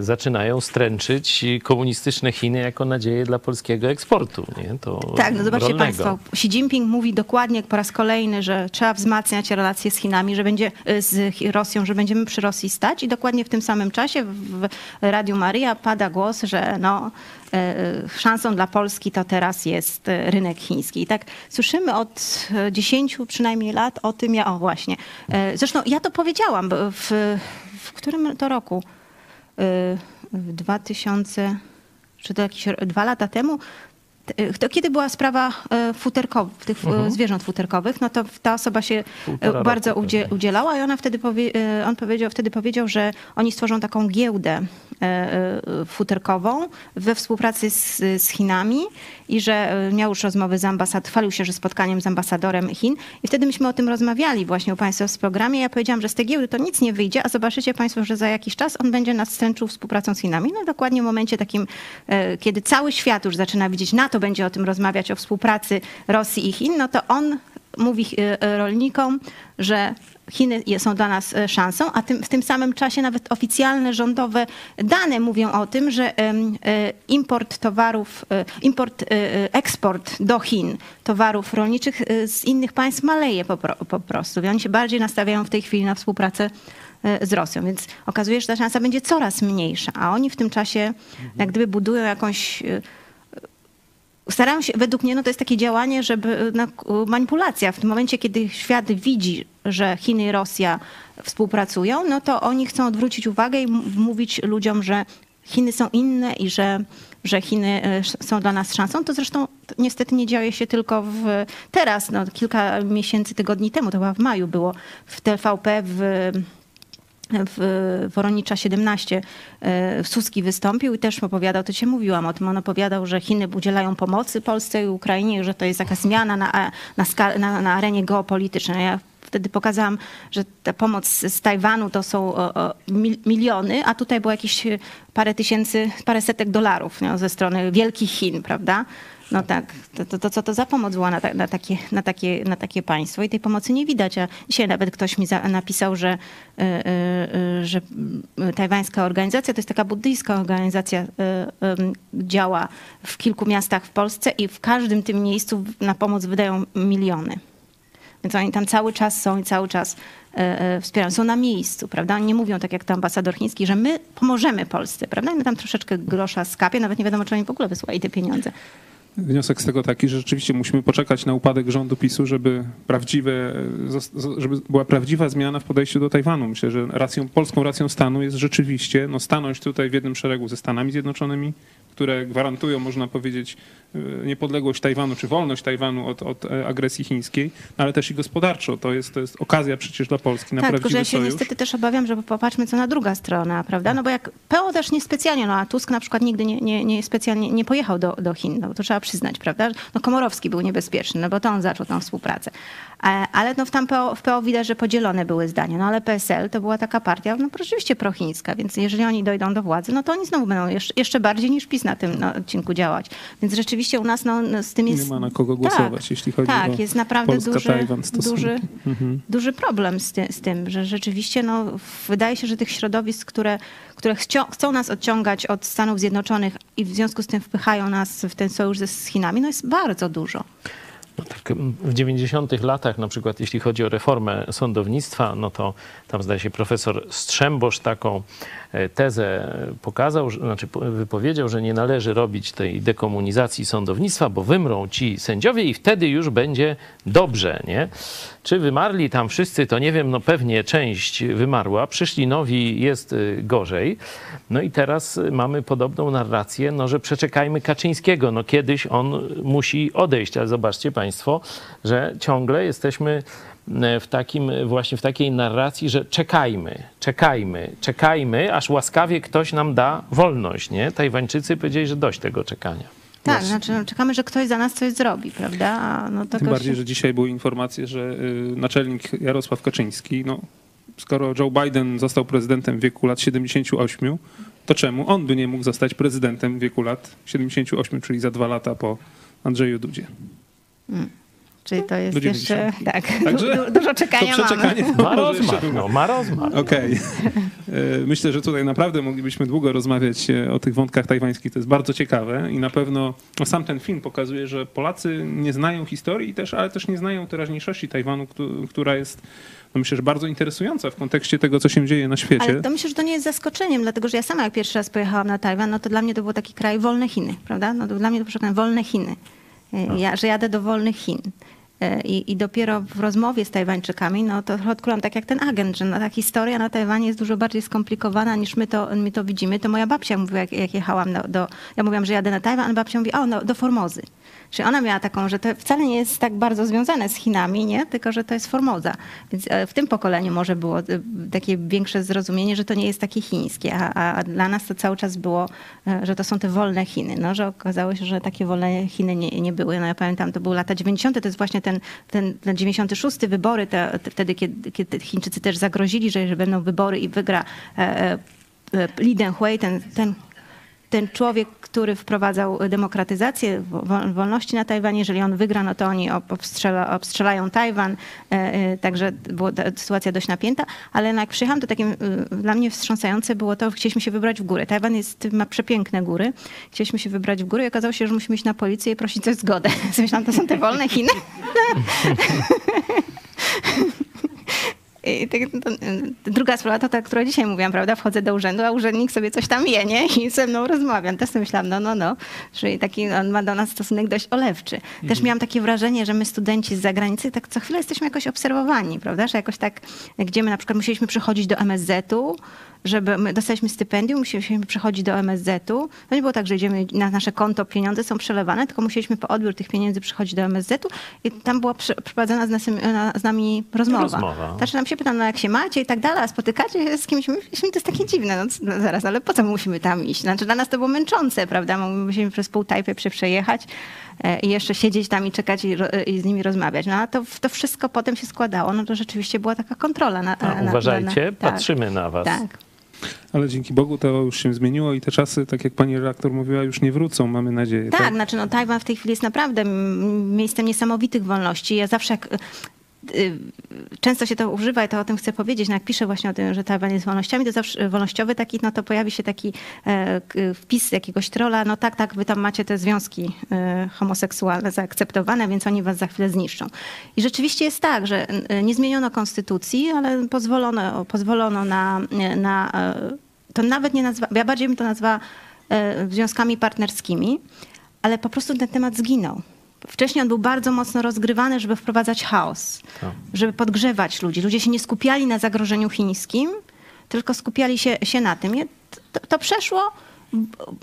zaczynają stręczyć komunistyczne Chiny jako nadzieję dla polskiego eksportu. Nie? To Tak, no zobaczcie rolnego. Państwo, Xi Jinping mówi dokładnie po raz kolejny, że trzeba wzmacniać relacje z Chinami, że będzie y, z Rosją, że będziemy przy Rosji stać i dokładnie w tym samym czasie w Radiu Maryja pada głos, że no, y, szansą dla Polski to teraz jest rynek chiński. I tak słyszymy od y, 10 przynajmniej lat o tym, ja, o właśnie. Zresztą ja to powiedziałam w, w którym to roku? Y, W 2000, czy to jakieś dwa lata temu, To kiedy była sprawa e, futerkowych, tych e, zwierząt futerkowych, no to ta osoba się e, Półtora bardzo udzie, udzielała i ona wtedy powie, on powiedział, wtedy powiedział, że oni stworzą taką giełdę futerkową we współpracy z, z Chinami i że miał już rozmowy z ambasadorem, chwalił się, że spotkaniem z ambasadorem Chin i wtedy myśmy o tym rozmawiali właśnie u Państwa w programie. Ja powiedziałam, że z tej giełdy to nic nie wyjdzie, a zobaczycie Państwo, że za jakiś czas on będzie nas stręczył współpracą z Chinami. No dokładnie w momencie takim, kiedy cały świat już zaczyna widzieć, NATO będzie o tym rozmawiać, o współpracy Rosji i Chin, no to on mówi e, e, rolnikom, że Chiny są dla nas e, szansą, a tym, w tym samym czasie nawet oficjalne rządowe dane mówią o tym, że import towarów, import, eksport do Chin towarów rolniczych z innych państw maleje po, po prostu. I oni się bardziej nastawiają w tej chwili na współpracę z Rosją, więc okazuje się, że ta szansa będzie coraz mniejsza, a oni w tym czasie jak gdyby budują jakąś starają się, według mnie, no to jest takie działanie, żeby no, manipulacja. W tym momencie, kiedy świat widzi, że Chiny i Rosja współpracują, no to oni chcą odwrócić uwagę i mówić ludziom, że Chiny są inne i że, że Chiny sz- są dla nas szansą. To zresztą niestety nie dzieje się tylko w, teraz, no, kilka miesięcy, tygodni temu, to chyba w maju było w TVP w w Woronicza 17 e, Suski wystąpił i też opowiadał, to cię mówiłam o tym, on opowiadał, że Chiny udzielają pomocy Polsce i Ukrainie, że to jest jakaś zmiana na, na, na, na arenie geopolitycznej. Ja wtedy pokazałam, że ta pomoc z Tajwanu to są miliony, a tutaj było jakieś parę tysięcy, parę setek dolarów no, ze strony wielkich Chin, prawda? No tak, to, to, to co to za pomoc była na, ta, na, takie, na, takie, na takie państwo i tej pomocy nie widać. A dzisiaj nawet ktoś mi za, napisał, że, y, y, że tajwańska organizacja to jest taka buddyjska organizacja, y, działa w kilku miastach w Polsce i w każdym tym miejscu na pomoc wydają miliony. Więc oni tam cały czas są i cały czas wspierają. Są na miejscu, prawda? Oni nie mówią tak jak to ambasador chiński, że my pomożemy Polsce, prawda? I my tam troszeczkę grosza skapie, nawet nie wiadomo, czy oni w ogóle wysłali te pieniądze. Wniosek z tego taki, że rzeczywiście musimy poczekać na upadek rządu PiSu, żeby prawdziwe, żeby była prawdziwa zmiana w podejściu do Tajwanu. Myślę, że racją, polską racją stanu jest rzeczywiście no, stanąć tutaj w jednym szeregu ze Stanami Zjednoczonymi, które gwarantują, można powiedzieć, e, niepodległość Tajwanu czy wolność Tajwanu od, od e, agresji chińskiej, ale też i gospodarczo. To jest, to jest okazja przecież dla Polski na tak, tylko prawdziwy że ja się sojusz. niestety też obawiam, że popatrzmy, co na druga strona, prawda? No bo jak PO też niespecjalnie, no a Tusk na przykład nigdy nie, nie, nie specjalnie nie pojechał do, do Chin, no to trzeba przyznać, prawda? No Komorowski był niebezpieczny, no bo to on zaczął tą współpracę. E, Ale no w, tam PO, w PO widać, że podzielone były zdania, no ale PSL to była taka partia, no rzeczywiście prochińska, więc jeżeli oni dojdą do władzy, no to oni znowu będą jeszcze, jeszcze bardziej niż PiS na tym no, odcinku działać. Więc rzeczywiście u nas no, no, z tym jest... Nie ma na kogo głosować, jeśli chodzi tak, o jest naprawdę duży, Polska-Tajwan stosunki. duży, Mhm. duży problem z, ty, z tym, że rzeczywiście no, wydaje się, że tych środowisk, które, które chcą nas odciągać od Stanów Zjednoczonych i w związku z tym wpychają nas w ten sojusz z Chinami, no jest bardzo dużo. No tak, w 90 latach, na przykład jeśli chodzi o reformę sądownictwa, no to tam zdaje się profesor Strzembosz taką tezę pokazał, znaczy wypowiedział, że nie należy robić tej dekomunizacji sądownictwa, bo wymrą ci sędziowie i wtedy już będzie dobrze, nie? Czy wymarli tam wszyscy, to nie wiem, no pewnie część wymarła, przyszli nowi, jest y, gorzej. No i teraz mamy podobną narrację, no że przeczekajmy Kaczyńskiego, no kiedyś on musi odejść, ale zobaczcie Państwo, że ciągle jesteśmy w takim, właśnie w takiej narracji, że czekajmy, czekajmy, czekajmy, aż łaskawie ktoś nam da wolność, nie? Tajwańczycy powiedzieli, że dość tego czekania. Tak, znaczy no, czekamy, że ktoś za nas coś zrobi, prawda? No, Tym bardziej, się... że dzisiaj były informacje, że y, naczelnik Jarosław Kaczyński, no, skoro Joe Biden został prezydentem w wieku lat 78, to czemu on by nie mógł zostać prezydentem w wieku lat 78, czyli za dwa lata po Andrzeju Dudzie? Hmm. Czyli to jest jeszcze tak, Także dużo czekania to mamy. Ma rozmach, no, ma rozmach. Okej. Okay. E, myślę, że tutaj naprawdę moglibyśmy długo rozmawiać e, o tych wątkach tajwańskich. To jest bardzo ciekawe i na pewno no, sam ten film pokazuje, że Polacy nie znają historii, też, ale też nie znają teraźniejszości Tajwanu, która jest no myślę, że bardzo interesująca w kontekście tego, co się dzieje na świecie. Ale to myślę, że to nie jest zaskoczeniem, dlatego że ja sama jak pierwszy raz pojechałam na Tajwan, no to dla mnie to był taki kraj wolne Chiny, prawda? No to dla mnie to było wolne Chiny. E, ja, że jadę do wolnych Chin. E, I, I, dopiero w rozmowie z Tajwańczykami, no to odkryłam tak jak ten agent, że no, ta historia na Tajwanie jest dużo bardziej skomplikowana niż my to, my to widzimy. To moja babcia mówiła, jak, jak jechałam do, do, ja mówiłam, że jadę na Tajwan, a babcia mówi, o, no, do Formozy. Czyli ona miała taką, że to wcale nie jest tak bardzo związane z Chinami, nie? tylko że to jest Formoza. Więc e, w tym pokoleniu może było e, takie większe zrozumienie, że to nie jest takie chińskie, a, a dla nas to cały czas było, e, że to są te wolne Chiny. No, że okazało się, że takie wolne Chiny nie, nie były. No ja pamiętam, to były lata 90., to jest właśnie ten, ten, ten 96 wybory, te, te, wtedy kiedy, kiedy Chińczycy też zagrozili, że, że będą wybory i wygra e, e, Li Denghui, ten, ten ten człowiek, który wprowadzał demokratyzację, wolności na Tajwanie, jeżeli on wygra, no to oni obstrzela, obstrzelają Tajwan, e, e, także była sytuacja dość napięta, ale jak przyjechałam, to takim e, dla mnie wstrząsające było to, chcieliśmy się wybrać w górę. Tajwan jest, ma przepiękne góry. Chcieliśmy się wybrać w górę i okazało się, że musimy iść na policję i prosić o zgodę. Myślałam, to są te wolne Chiny. I tak, to, druga sprawa to ta, która dzisiaj mówiłam, prawda? Wchodzę do urzędu, a urzędnik sobie coś tam je, nie? I ze mną rozmawiam. Też sobie myślałam, no, no, no. Czyli taki, on ma do nas stosunek dość olewczy. Też mhm. miałam takie wrażenie, że my studenci z zagranicy tak co chwilę jesteśmy jakoś obserwowani, prawda? Że jakoś tak, gdzie my na przykład musieliśmy przychodzić do MSZ-u, żeby my dostaliśmy stypendium, musieliśmy przychodzić do MSZ-u. To nie było tak, że idziemy na nasze konto, pieniądze są przelewane, tylko musieliśmy po odbiór tych pieniędzy przychodzić do MSZ-u i tam była przeprowadzana z, nas, z nami rozmowa. rozmowa. Znaczy nam się pytam, no jak się macie i tak dalej, a spotykacie się z kimś, myślimy, to jest takie dziwne, no, no, zaraz, ale po co my musimy tam iść? Znaczy dla nas to było męczące, prawda? Musimy przez pół tajpy przejechać e, i jeszcze siedzieć tam i czekać i, i, z nimi rozmawiać. No a to, to wszystko potem się składało, no to rzeczywiście była taka kontrola. Na, a, na, uważajcie, na, na, patrzymy tak, na was. Tak. Ale dzięki Bogu to już się zmieniło i te czasy, tak jak pani redaktor mówiła, już nie wrócą, mamy nadzieję. Tak, tak? znaczy no Tajwan w tej chwili jest naprawdę miejscem niesamowitych wolności. Ja zawsze jak często się to używa i to o tym chcę powiedzieć, no jak piszę właśnie o tym, że Tajwan jest wolnościami, to zawsze wolnościowy taki, no to pojawi się taki e, wpis jakiegoś trola, no tak, tak, wy tam macie te związki e, homoseksualne zaakceptowane, więc oni was za chwilę zniszczą. I rzeczywiście jest tak, że nie zmieniono konstytucji, ale pozwolono, pozwolono na, na to nawet nie nazwa, ja bardziej bym to nazwała e, związkami partnerskimi, ale po prostu ten temat zginął. Wcześniej on był bardzo mocno rozgrywany, żeby wprowadzać chaos, tak. żeby podgrzewać ludzi. Ludzie się nie skupiali na zagrożeniu chińskim, tylko skupiali się, się na tym. To, to przeszło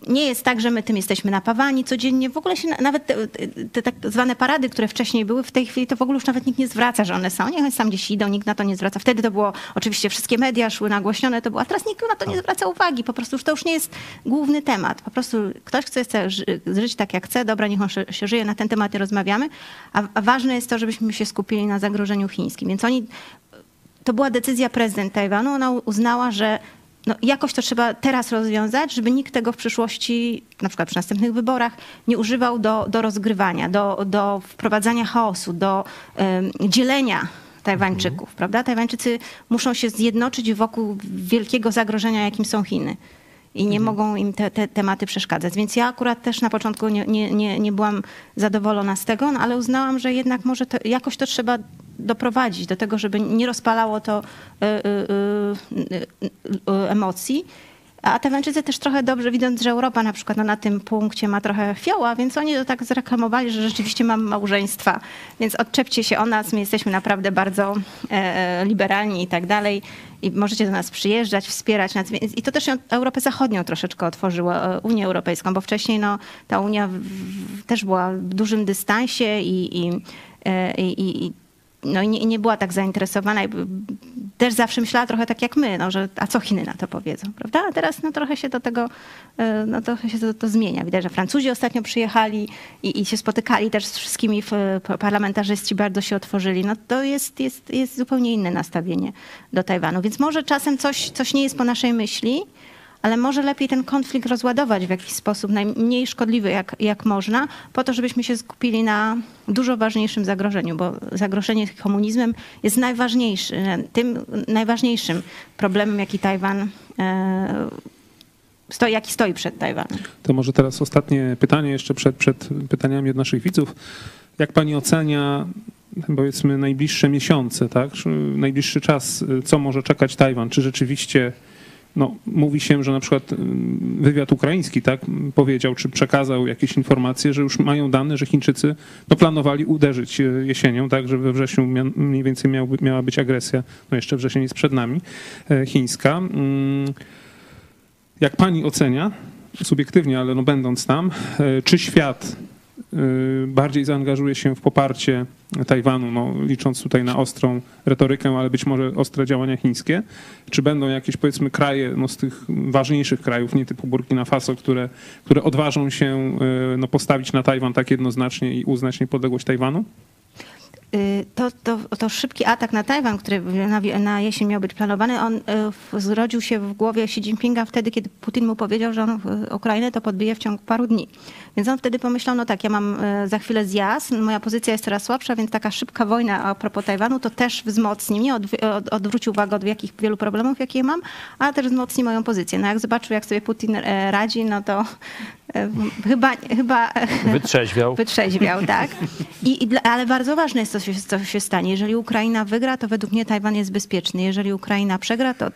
nie jest tak, że my tym jesteśmy napawani codziennie. W ogóle się nawet te, te, tak zwane parady, które wcześniej były, w tej chwili to w ogóle już nawet nikt nie zwraca, że one są. Niech sam gdzieś idą, nikt na to nie zwraca. Wtedy to było, oczywiście wszystkie media szły nagłośnione, to było, a teraz nikt na to nie zwraca uwagi. Po prostu już to już nie jest główny temat. Po prostu ktoś chce, chce żyć tak jak chce, dobra, niech on się, żyje, na ten temat rozmawiamy. A, a ważne jest to, żebyśmy się skupili na zagrożeniu chińskim. Więc oni to była decyzja prezydent Tajwanu. Ona uznała, że no, jakoś to trzeba teraz rozwiązać, żeby nikt tego w przyszłości, na przykład przy następnych wyborach, nie używał do, do rozgrywania, do, do wprowadzania chaosu, do um, dzielenia Tajwańczyków, mhm. prawda? Tajwańczycy muszą się zjednoczyć wokół wielkiego zagrożenia, jakim są Chiny. I nie mogą im te, te tematy przeszkadzać. Więc ja akurat też na początku nie, nie, nie, nie byłam zadowolona z tego, no ale uznałam, że jednak może to, jakoś to trzeba doprowadzić do tego, żeby nie rozpalało to y, y, y, y, emocji. A Taiwańczycy też trochę dobrze, widząc, że Europa na przykład no, na tym punkcie ma trochę fioła, więc oni to tak zreklamowali, że rzeczywiście mamy małżeństwa. Więc odczepcie się o nas, my jesteśmy naprawdę bardzo e, liberalni i tak dalej. I możecie do nas przyjeżdżać, wspierać I to też Europę Zachodnią troszeczkę otworzyło, e, Unię Europejską, bo wcześniej no, ta Unia w, w, też była w dużym dystansie i, i, e, i, i no nie, nie była tak zainteresowana też zawsze myślała trochę tak jak my, no, że a co Chiny na to powiedzą, prawda? A teraz no, trochę się do tego, e, no, trochę się to, to zmienia. Widać, że Francuzi ostatnio przyjechali i, i się spotykali też z wszystkimi p- parlamentarzyści, bardzo się otworzyli. No to jest, jest, jest zupełnie inne nastawienie do Tajwanu. Więc może czasem coś, coś nie jest po naszej myśli, ale może lepiej ten konflikt rozładować w jakiś sposób najmniej szkodliwy jak, jak można, po to, żebyśmy się skupili na dużo ważniejszym zagrożeniu, bo zagrożenie komunizmem jest najważniejszy, tym najważniejszym problemem, jaki Tajwan e, stoi, jaki stoi przed Tajwanem. To może teraz ostatnie pytanie jeszcze przed, przed pytaniami od naszych widzów. Jak pani ocenia powiedzmy najbliższe miesiące, tak? Najbliższy czas, co może czekać Tajwan? Czy rzeczywiście no, mówi się, że na przykład ym, wywiad ukraiński tak, powiedział, czy przekazał jakieś informacje, że już mają dane, że Chińczycy no, planowali uderzyć e, jesienią, tak, że we wrześniu mniej więcej miałby, miała być agresja, no jeszcze wrzesień jest przed nami, e, chińska. Ym, Jak pani ocenia, subiektywnie, ale no będąc tam, czy świat bardziej zaangażuje się w poparcie Tajwanu, no, licząc tutaj na ostrą retorykę, ale być może ostre działania chińskie? Czy będą jakieś, powiedzmy, kraje no, z tych ważniejszych krajów, nie typu Burkina Faso, które, które odważą się e, no, postawić na Tajwan tak jednoznacznie i uznać niepodległość Tajwanu? Y, To, to, to szybki atak na Tajwan, który na, na jesień miał być planowany, on y, zrodził się w głowie Xi Jinpinga wtedy, kiedy Putin mu powiedział, że on y, Ukrainę to podbije w ciągu paru dni. Więc on wtedy pomyślał, no tak, ja mam za chwilę zjazd, moja pozycja jest coraz słabsza, więc taka szybka wojna a propos Tajwanu to też wzmocni mnie, odw- od, odwróci uwagę od jakich wielu problemów, jakie mam, a też wzmocni moją pozycję. No jak zobaczył, jak sobie Putin e, radzi, no to e, chyba, chyba Wytrzeźwiał. wytrzeźwiał, tak? I, i ale bardzo ważne jest, co się, co się stanie. Jeżeli Ukraina wygra, to według mnie Tajwan jest bezpieczny. Jeżeli Ukraina przegra, to e,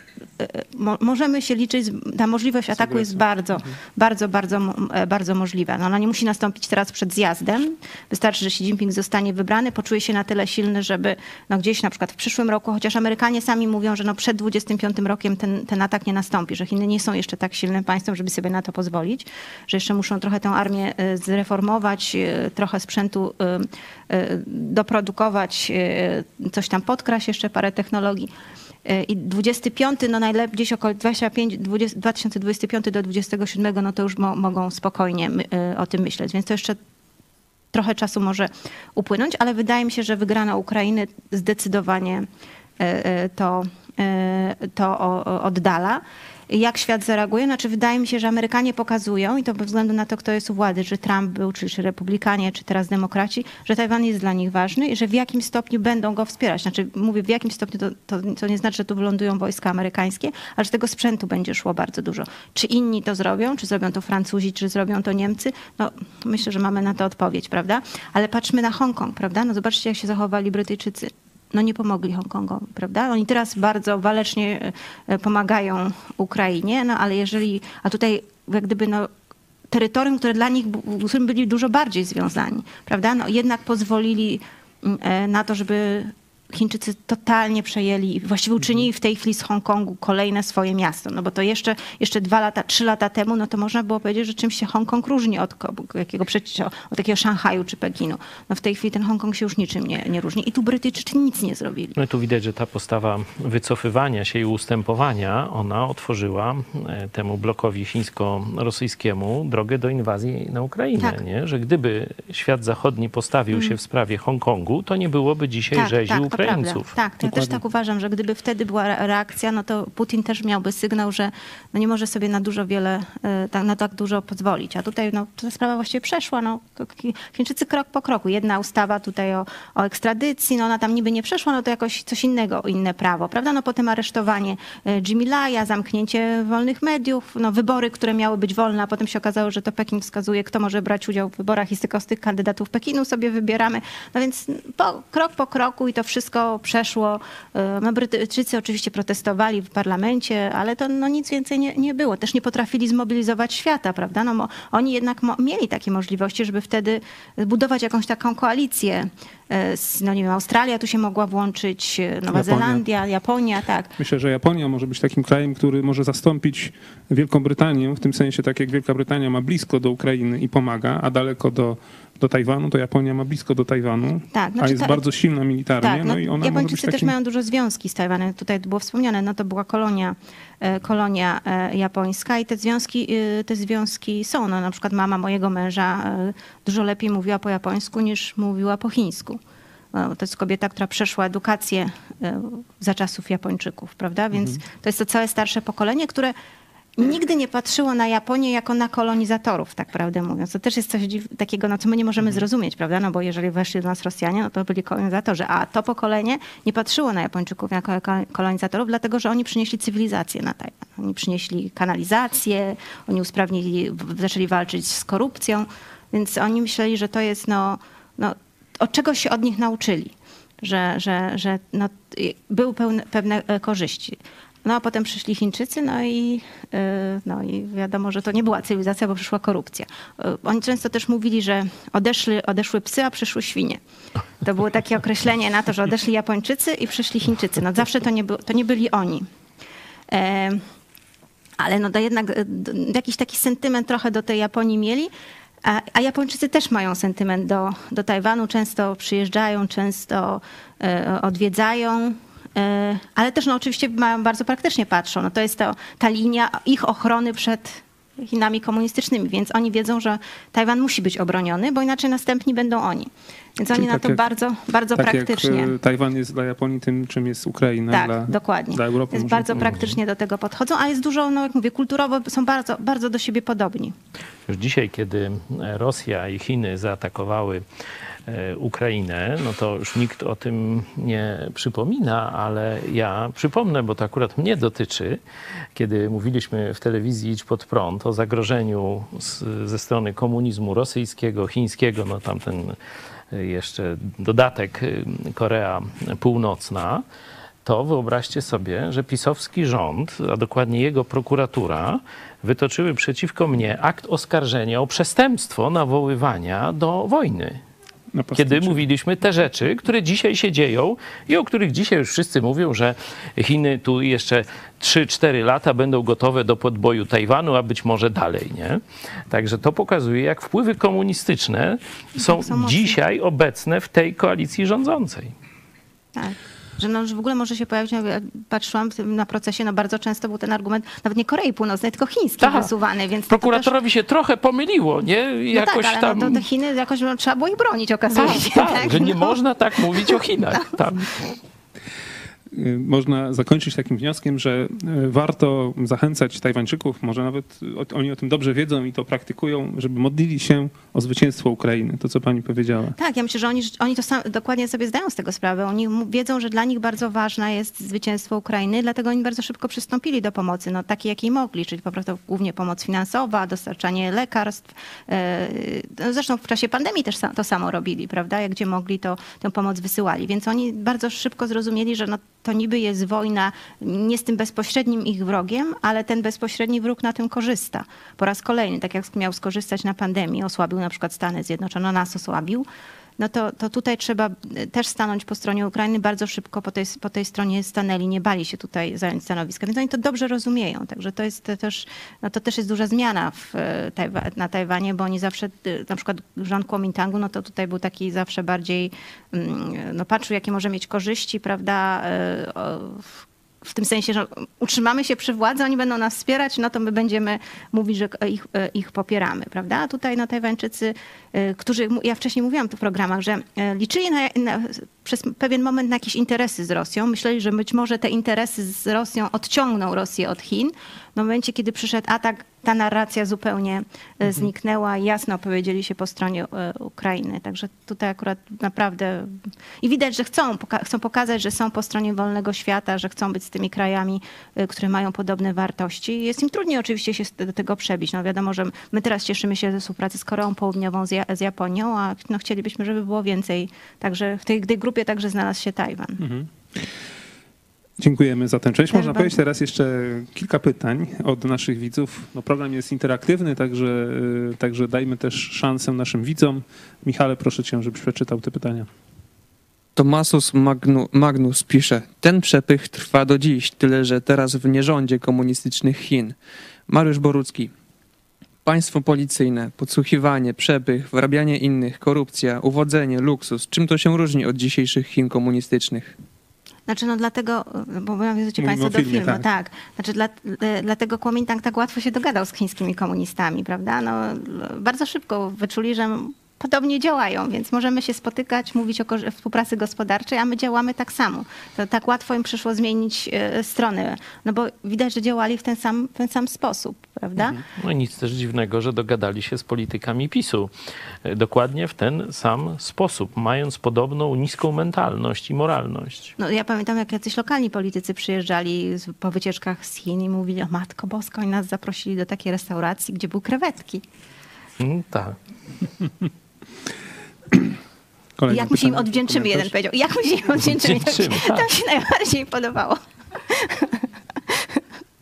mo, możemy się liczyć, ta możliwość ataku jest bardzo, bardzo, bardzo, mo- e, bardzo możliwa. No, ona nie musi nastąpić teraz przed zjazdem. Wystarczy, że Xi Jinping zostanie wybrany, poczuje się na tyle silny, żeby no, gdzieś na przykład w przyszłym roku, chociaż Amerykanie sami mówią, że no, przed 25 rokiem ten, ten atak nie nastąpi, że Chiny nie są jeszcze tak silnym państwem, żeby sobie na to pozwolić, że jeszcze muszą trochę tę armię e, zreformować, trochę sprzętu doprodukować, e, coś tam podkraść, jeszcze parę technologii. E, I 25, no najlepiej gdzieś około 25, 20, 2025 do 27, no to już mo, mogą spokojnie e, o tym myśleć. Więc to jeszcze trochę czasu może upłynąć, ale wydaje mi się, że wygrana Ukrainy zdecydowanie e, e, to, e, to oddala. Jak świat zareaguje? Znaczy, wydaje mi się, że Amerykanie pokazują, i to bez względu na to, kto jest u władzy, czy Trump był, czy, czy Republikanie, czy teraz demokraci, że Tajwan jest dla nich ważny i że w jakim stopniu będą go wspierać. Znaczy, mówię w jakim stopniu, to, to, to nie znaczy, że tu wylądują wojska amerykańskie, ale że tego sprzętu będzie szło bardzo dużo. Czy inni to zrobią, czy zrobią to Francuzi, czy zrobią to Niemcy? No, myślę, że mamy na to odpowiedź, prawda? Ale patrzmy na Hongkong, prawda? No zobaczcie, jak się zachowali Brytyjczycy no nie pomogli Hongkongowi, prawda? Oni teraz bardzo walecznie e, e, pomagają Ukrainie, no ale jeżeli, a tutaj jak gdyby no terytorium, które dla nich, z którym byli dużo bardziej związani, prawda? No jednak pozwolili mm, e, na to, żeby Chińczycy totalnie przejęli, właściwie uczynili w tej chwili z Hongkongu kolejne swoje miasto. No bo to jeszcze, jeszcze dwa lata, trzy lata temu, no to można było powiedzieć, że czymś się Hongkong różni od jakiego przecież, od takiego Szanghaju czy Pekinu. No w tej chwili ten Hongkong się już niczym nie, nie różni. I tu Brytyjczycy nic nie zrobili. No i tu widać, że ta postawa wycofywania się i ustępowania, ona otworzyła e, temu blokowi chińsko-rosyjskiemu drogę do inwazji na Ukrainę. Tak. Nie? Że gdyby świat zachodni postawił się w sprawie Hongkongu, to nie byłoby dzisiaj Tak, rzezi tak, Ukraińców. prawda. Tak, ja też tak uważam, że gdyby wtedy była re- reakcja, no to Putin też miałby sygnał, że no nie może sobie na dużo wiele, tak- na tak dużo pozwolić. A tutaj no, ta sprawa właściwie przeszła. No, Chi- Chińczycy krok po kroku. Jedna ustawa tutaj o, o ekstradycji, no ona tam niby nie przeszła, no to jakoś coś innego, inne prawo, prawda? No potem aresztowanie e, Jimmy Laja, zamknięcie wolnych mediów, no wybory, które miały być wolne, a potem się okazało, że to Pekin wskazuje, kto może brać udział w wyborach i tylko z tych kandydatów Pekinu sobie wybieramy. No więc po, krok po kroku i to wszystko przeszło. E, No Brytyjczycy oczywiście protestowali w parlamencie, ale to no, nic więcej nie, nie było. Też nie potrafili zmobilizować świata, prawda? No, oni jednak mieli takie możliwości, żeby wtedy budować jakąś taką koalicję. E, z, No nie wiem, Australia tu się mogła włączyć, e, Nowa Japonia. Zelandia, Japonia, tak. Myślę, że Japonia może być takim krajem, który może zastąpić Wielką Brytanię, w tym sensie tak jak Wielka Brytania ma blisko do Ukrainy i pomaga, a daleko do, do Tajwanu, to Japonia ma blisko do Tajwanu, Tak, a znaczy jest ta- bardzo silna militarnie, Tak, no, no, i ona Japończycy też takim... mają dużo związki z Tajwanem. Tutaj było wspomniane, no to była kolonia, e, kolonia e, japońska i te związki, e, te związki są. No, na przykład mama mojego męża dużo lepiej mówiła po japońsku niż mówiła po chińsku. No, To jest kobieta, która przeszła edukację za czasów Japończyków, prawda? Więc Mhm. to jest to całe starsze pokolenie, które nigdy nie patrzyło na Japonię jako na kolonizatorów, tak prawdę mówiąc. To też jest coś takiego, no, co my nie możemy zrozumieć, prawda? No bo jeżeli weszli do nas Rosjanie, no to byli kolonizatorzy, a to pokolenie nie patrzyło na Japończyków jako ko- kolonizatorów, dlatego że oni przynieśli cywilizację na Tajwan. Oni przynieśli kanalizację, oni usprawnili, zaczęli walczyć z korupcją, więc oni myśleli, że to jest, no, no od czego się od nich nauczyli, że, że, że no, były pełne, pewne e, korzyści. No a potem przyszli Chińczycy, no i, y, no i wiadomo, że to nie była cywilizacja, bo przyszła korupcja. Y, Oni często też mówili, że odeszli, odeszły psy, a przyszły świnie. To było takie określenie na to, że odeszli Japończycy i przyszli Chińczycy. No zawsze to nie, był, to nie byli oni. E, ale no to jednak d- jakiś taki sentyment trochę do tej Japonii mieli. A, a Japończycy też mają sentyment do, do Tajwanu, często przyjeżdżają, często e, odwiedzają. E, ale też no, oczywiście mają, bardzo praktycznie patrzą. No, to jest to, ta linia ich ochrony przed Chinami komunistycznymi, więc oni wiedzą, że Tajwan musi być obroniony, bo inaczej następni będą oni. Więc Czyli oni na tak to jak- bardzo, bardzo tak praktycznie. jak e, Tajwan jest dla Japonii tym, czym jest Ukraina Tak, dla, dokładnie. dla Europy. Można bardzo praktycznie do tego podchodzą, a jest dużo, no jak mówię, kulturowo są bardzo, bardzo do siebie podobni. Już dzisiaj, kiedy Rosja i Chiny zaatakowały Ukrainę, no to już nikt o tym nie przypomina, ale ja przypomnę, bo to akurat mnie dotyczy, kiedy mówiliśmy w telewizji Idź Pod Prąd o zagrożeniu z, ze strony komunizmu rosyjskiego, chińskiego, no tamten e, jeszcze dodatek e, Korea Północna, to wyobraźcie sobie, że pisowski rząd, a dokładnie jego prokuratura, wytoczyły przeciwko mnie akt oskarżenia o przestępstwo nawoływania do wojny. Kiedy mówiliśmy te rzeczy, które dzisiaj się dzieją i o których dzisiaj już wszyscy mówią, że Chiny tu jeszcze 3-4 lata będą gotowe do podboju Tajwanu, a być może dalej, nie? Także to pokazuje, jak wpływy komunistyczne są mocne. dzisiaj obecne w tej koalicji rządzącej. Tak. Że no, że w ogóle może się pojawić, no, jak patrzyłam na procesie, no bardzo często był ten argument, nawet nie Korei Północnej, tylko chiński Tak. wysuwany, więc to Prokuratorowi się trochę pomyliło, nie? też, Jakoś no tak, ale tam... no, to te Chiny jakoś no, trzeba było ich bronić, okazuje Tak, się. tak, że nie no. można tak mówić o Chinach. Tam. Y, Można zakończyć takim wnioskiem, że y, warto zachęcać Tajwańczyków, może nawet oni o tym dobrze wiedzą i to praktykują, żeby modlili się o zwycięstwo Ukrainy, to co pani powiedziała. Tak, ja myślę, że oni, oni to sam, dokładnie sobie zdają z tego sprawę. Oni wiedzą, że dla nich bardzo ważne jest zwycięstwo Ukrainy, dlatego oni bardzo szybko przystąpili do pomocy, no takiej jakiej mogli, czyli po prostu głównie pomoc finansowa, dostarczanie lekarstw. E, no Zresztą w czasie pandemii też to samo robili, prawda? Jak gdzie mogli, to tę pomoc wysyłali. Więc oni bardzo szybko zrozumieli, że no, to niby jest wojna nie z tym bezpośrednim ich wrogiem, ale ten bezpośredni wróg na tym korzysta. Po raz kolejny, tak jak miał skorzystać na pandemii, osłabił na przykład Stany Zjednoczone, nas osłabił, no to, to tutaj trzeba e, też stanąć po stronie Ukrainy. Bardzo szybko po tej, po tej stronie stanęli, nie bali się tutaj zająć stanowiska, więc oni to dobrze rozumieją. Także to jest też, no to też jest duża zmiana w, Tajwa- na Tajwanie, bo oni zawsze, e, na przykład rząd Kuomintangu, no to tutaj był taki zawsze bardziej, mm, no patrzył jakie może mieć korzyści, prawda, w tym sensie, że utrzymamy się przy władzy, oni będą nas wspierać, no to my będziemy mówić, że ich, ich popieramy, prawda? A tutaj no, Tajwańczycy, y, którzy, ja wcześniej mówiłam tu w programach, że y, liczyli na, na przez pewien moment na jakieś interesy z Rosją. Myśleli, że być może te interesy z Rosją odciągną Rosję od Chin. W momencie, kiedy przyszedł atak, ta narracja zupełnie mhm. zniknęła i jasno opowiedzieli się po stronie Ukrainy. Także tutaj akurat naprawdę i widać, że chcą, chcą pokazać, że są po stronie wolnego świata, że chcą być z tymi krajami, które mają podobne wartości. Jest im trudniej oczywiście się do tego przebić. No wiadomo, że my teraz cieszymy się ze współpracy z Koreą Południową, z, z Japonią, a no chcielibyśmy, żeby było więcej. Także w tej, tej grupie także znalazł się Tajwan. Mhm. Dziękujemy za tę część. Można powiedzieć teraz jeszcze kilka pytań od naszych widzów. No, program jest interaktywny, także, y, także dajmy też szansę naszym widzom. Michale, proszę cię, żebyś przeczytał te pytania. Tomasus Magnu, Magnus pisze, ten przepych trwa do dziś, tyle że teraz w nierządzie komunistycznych Chin. Mariusz Borucki, Państwo policyjne, podsłuchiwanie, przepych, wrabianie innych, korupcja, uwodzenie, luksus. Czym to się różni od dzisiejszych Chin komunistycznych? Znaczy no dlatego, bo nawiązujecie Państwo do filmu, tak. tak. Znaczy dla, e, dlatego Kuomintang tak łatwo się dogadał z chińskimi komunistami, prawda? No, bardzo szybko wyczuli, że podobnie działają, więc możemy się spotykać, mówić o współpracy gospodarczej, a my działamy tak samo. To tak łatwo im przyszło zmienić e, stronę, no bo widać, że działali w ten sam, ten sam sposób, prawda? Mhm. No i nic też dziwnego, że dogadali się z politykami PiSu. E, dokładnie w ten sam sposób, mając podobną niską mentalność i moralność. No ja pamiętam, jak jacyś lokalni politycy przyjeżdżali po wycieczkach z Chin i mówili, o Matko Bosko, i nas zaprosili do takiej restauracji, gdzie były krewetki. Mm, tak. Kolejne jak my się im odwdzięczymy, jeden powiedział. Jak my się im odwdzięczymy? To, tak. to się najbardziej podobało.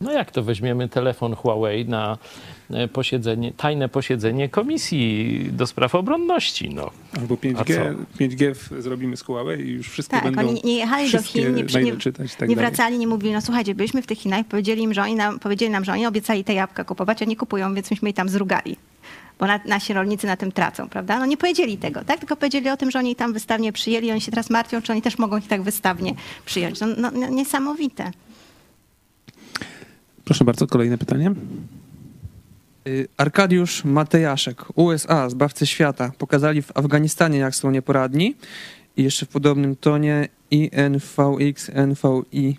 No jak to weźmiemy telefon Huawei na e, posiedzenie, tajne posiedzenie Komisji do Spraw Obronności. No. Albo 5G, 5G zrobimy z Huawei i już wszystko tak, będą oni nie jechali do Chin, nie, nie, czytać, tak nie wracali, nie mówili, no słuchajcie, byliśmy w tych Chinach, powiedzieli im, że oni nam, powiedzieli nam, że oni obiecali te jabłka kupować, a nie kupują, więc myśmy je tam zrugali bo na, nasi rolnicy na tym tracą, prawda? No nie powiedzieli tego, tak? Tylko powiedzieli o tym, że oni tam wystawnie przyjęli, oni się teraz martwią, czy oni też mogą ich tak wystawnie przyjąć. No, no, no niesamowite. Proszę bardzo, kolejne pytanie. Y, Arkadiusz Matejaszek, USA, zbawcy świata, pokazali w Afganistanie, jak są nieporadni. I jeszcze w podobnym tonie INVX, NVI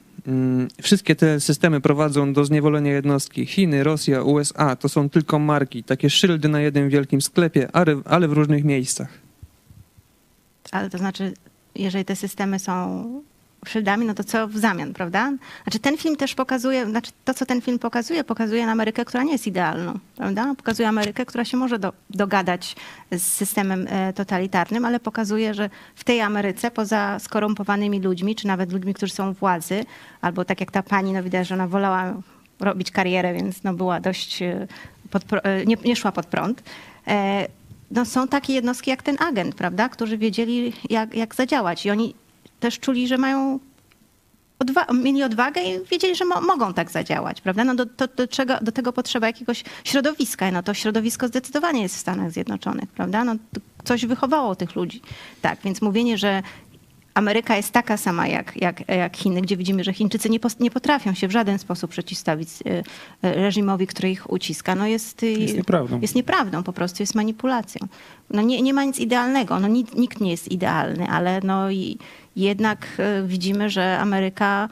wszystkie te systemy prowadzą do zniewolenia jednostki. Chiny, Rosja, USA to są tylko marki, takie szyldy na jednym wielkim sklepie, ale w różnych miejscach. Ale to znaczy, jeżeli te systemy są szyldami, no to co w zamian, prawda? Znaczy ten film też pokazuje, znaczy to, co ten film pokazuje, pokazuje Amerykę, która nie jest idealną, prawda? Pokazuje Amerykę, która się może do, dogadać z systemem e, totalitarnym, ale pokazuje, że w tej Ameryce, poza skorumpowanymi ludźmi, czy nawet ludźmi, którzy są u władzy, albo tak jak ta pani, no widać, że ona wolała robić karierę, więc no była dość, e, pod, e, nie, nie szła pod prąd, no są takie jednostki jak ten agent, prawda, którzy wiedzieli, jak, jak zadziałać. I oni też czuli, że mają odwa mieli odwagę i wiedzieli, że mo mogą tak zadziałać, prawda? No do, do, czego, do tego potrzeba jakiegoś środowiska. No to środowisko zdecydowanie jest w Stanach Zjednoczonych, prawda? No coś wychowało tych ludzi. Tak, więc mówienie, że Ameryka jest taka sama jak, jak, jak Chiny, gdzie widzimy, że Chińczycy nie, nie potrafią się w żaden sposób przeciwstawić y, y, reżimowi, który ich uciska. No jest, y, jest nieprawdą. Jest nieprawdą, po prostu jest manipulacją. No nie, nie ma nic idealnego, no nikt, nikt nie jest idealny, ale no i jednak widzimy, że Ameryka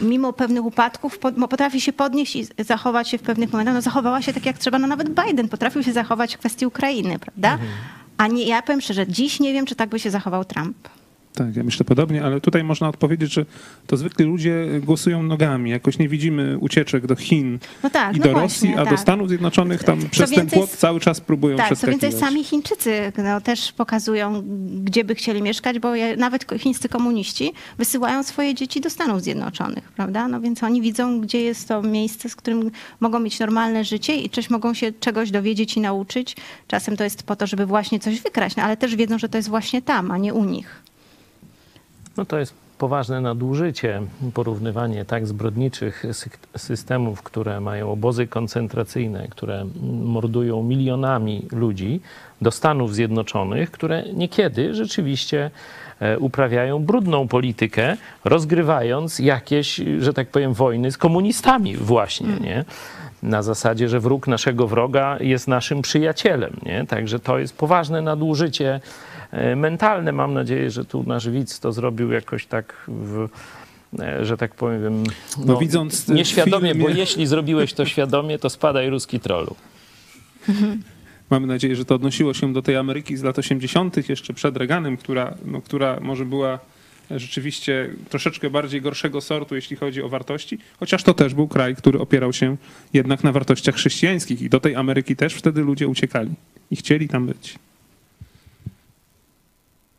mimo pewnych upadków potrafi się podnieść i zachować się w pewnych momentach. No zachowała się tak jak trzeba, no nawet Biden potrafił się zachować w kwestii Ukrainy, prawda? Mhm. A nie, ja powiem szczerze, dziś nie wiem, czy tak by się zachował Trump. Tak, ja myślę podobnie, ale tutaj można odpowiedzieć, że to zwykli ludzie głosują nogami. Jakoś nie widzimy ucieczek do Chin no tak, i no do właśnie, Rosji, a tak. do Stanów Zjednoczonych tam co przez ten płot cały czas próbują tak, przeskakiwać. Co więcej, sami Chińczycy no, też pokazują, gdzie by chcieli mieszkać, bo nawet chińscy komuniści wysyłają swoje dzieci do Stanów Zjednoczonych, prawda? No więc oni widzą, gdzie jest to miejsce, z którym mogą mieć normalne życie i też mogą się czegoś dowiedzieć i nauczyć. Czasem to jest po to, żeby właśnie coś wykraść, no, ale też wiedzą, że to jest właśnie tam, a nie u nich. No to jest poważne nadużycie, porównywanie tak zbrodniczych systemów, które mają obozy koncentracyjne, które mordują milionami ludzi, do Stanów Zjednoczonych, które niekiedy rzeczywiście e, uprawiają brudną politykę, rozgrywając jakieś, że tak powiem, wojny z komunistami właśnie, nie? Na zasadzie, że wróg naszego wroga jest naszym przyjacielem, nie? Także to jest poważne nadużycie mentalne. Mam nadzieję, że tu nasz widz to zrobił jakoś tak w, e, że tak powiem, No, widząc ten nieświadomie, bo film, jeśli zrobiłeś to świadomie, to spadaj ruski trolu. Mamy nadzieję, że to odnosiło się do tej Ameryki z lat 80., jeszcze przed Reaganem, która, no, która może była rzeczywiście troszeczkę bardziej gorszego sortu, jeśli chodzi o wartości, chociaż to też był kraj, który opierał się jednak na wartościach chrześcijańskich i do tej Ameryki też wtedy ludzie uciekali i chcieli tam być.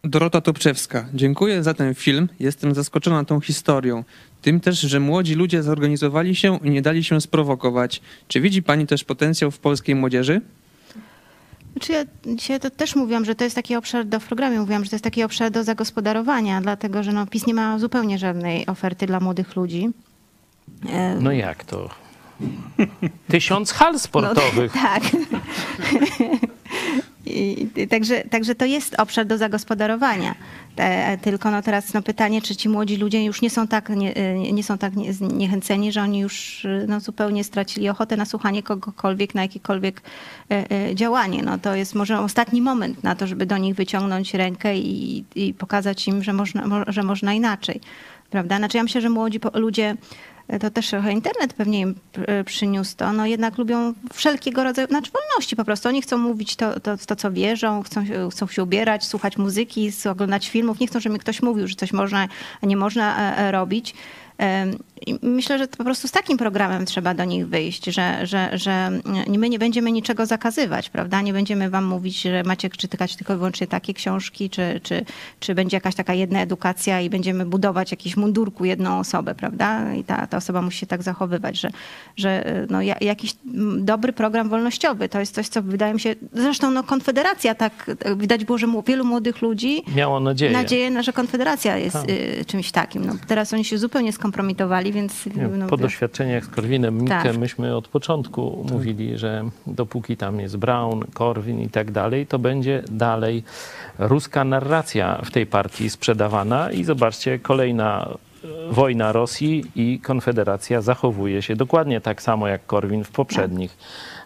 Dorota Topczewska. Dziękuję za ten film. Jestem zaskoczona tą historią. Tym też, że młodzi ludzie zorganizowali się i nie dali się sprowokować. Czy widzi pani też potencjał w polskiej młodzieży? Znaczy ja dzisiaj to też mówiłam, że to jest taki obszar, do w programie mówiłam, że to jest taki obszar do zagospodarowania, dlatego że no, PiS nie ma zupełnie żadnej oferty dla młodych ludzi. E, No jak to? Tysiąc hal sportowych. No, tak. Także, także to jest obszar do zagospodarowania. E, tylko no teraz no pytanie, czy ci młodzi ludzie już nie są tak, nie, e, nie są tak nie, zniechęceni, że oni już e, no, zupełnie stracili ochotę na słuchanie kogokolwiek, na jakiekolwiek działanie. No, to jest może ostatni moment na to, żeby do nich wyciągnąć rękę i, i pokazać im, że można, mo, że można inaczej. Prawda? Znaczy ja myślę, że młodzi ludzie to też trochę internet pewnie im e, przyniósł to, no jednak lubią wszelkiego rodzaju, znaczy wolności po prostu. Oni chcą mówić to, to, to co wierzą, chcą, chcą się ubierać, słuchać muzyki, oglądać filmów. Nie chcą, żeby mi ktoś mówił, że coś można, a nie można e, e, robić. Myślę, że po prostu z takim programem trzeba do nich wyjść, że, że, że my nie będziemy niczego zakazywać, prawda? Nie będziemy wam mówić, że macie czytać tylko i wyłącznie takie książki, czy, czy, czy będzie jakaś taka jedna edukacja i będziemy budować jakiś mundurku jedną osobę, prawda? I ta, ta osoba musi się tak zachowywać, że, że no, ja- jakiś dobry program wolnościowy to jest coś, co wydaje mi się, zresztą no, Konfederacja tak, tak widać było, że wielu młodych ludzi Miało nadzieję. nadzieję, na- że Konfederacja jest Tak. y, czymś takim. No, teraz oni się zupełnie skompromitowali, więc... Nie, no, po doświadczeniach z Korwinem Mikke Tak. myśmy od początku mówili, że dopóki tam jest Brown, Korwin i tak dalej, to będzie dalej ruska narracja w tej partii sprzedawana i zobaczcie, kolejna e, wojna Rosji i Konfederacja zachowuje się dokładnie tak samo jak Korwin w poprzednich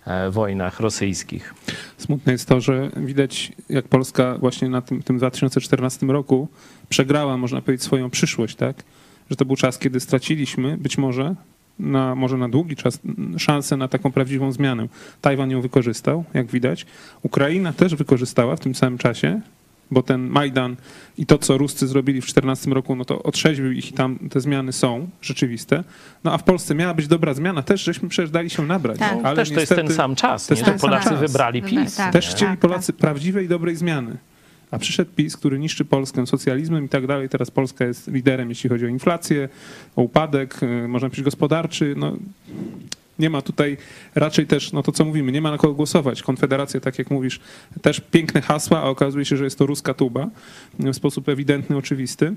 e, wojnach rosyjskich. Smutne jest to, że widać, jak Polska właśnie na tym, tym 2014 roku przegrała, można powiedzieć, swoją przyszłość, tak? Że to był czas, kiedy straciliśmy być może na, może na długi czas szansę na taką prawdziwą zmianę. Tajwan ją wykorzystał, jak widać. Ukraina też wykorzystała w tym samym czasie, bo ten Majdan i to, co Ruscy zrobili w 2014 roku, no to otrzeźwił ich i tam te zmiany są rzeczywiste. No a w Polsce miała być dobra zmiana, też żeśmy przecież dali się nabrać. Tak. Ale też to jest ten niestety- sam czas, to nie? ten sam Polacy czas. wybrali PiS. tak. Też chcieli tak, Polacy prawdziwej i dobrej zmiany. A przyszedł PiS, który niszczy Polskę socjalizmem i tak dalej. Teraz Polska jest liderem, jeśli chodzi o inflację, o upadek, y, można powiedzieć gospodarczy. No, nie ma tutaj raczej też, no to co mówimy, nie ma na kogo głosować. Konfederacja, tak jak mówisz, też piękne hasła, a okazuje się, że jest to ruska tuba w sposób ewidentny, oczywisty.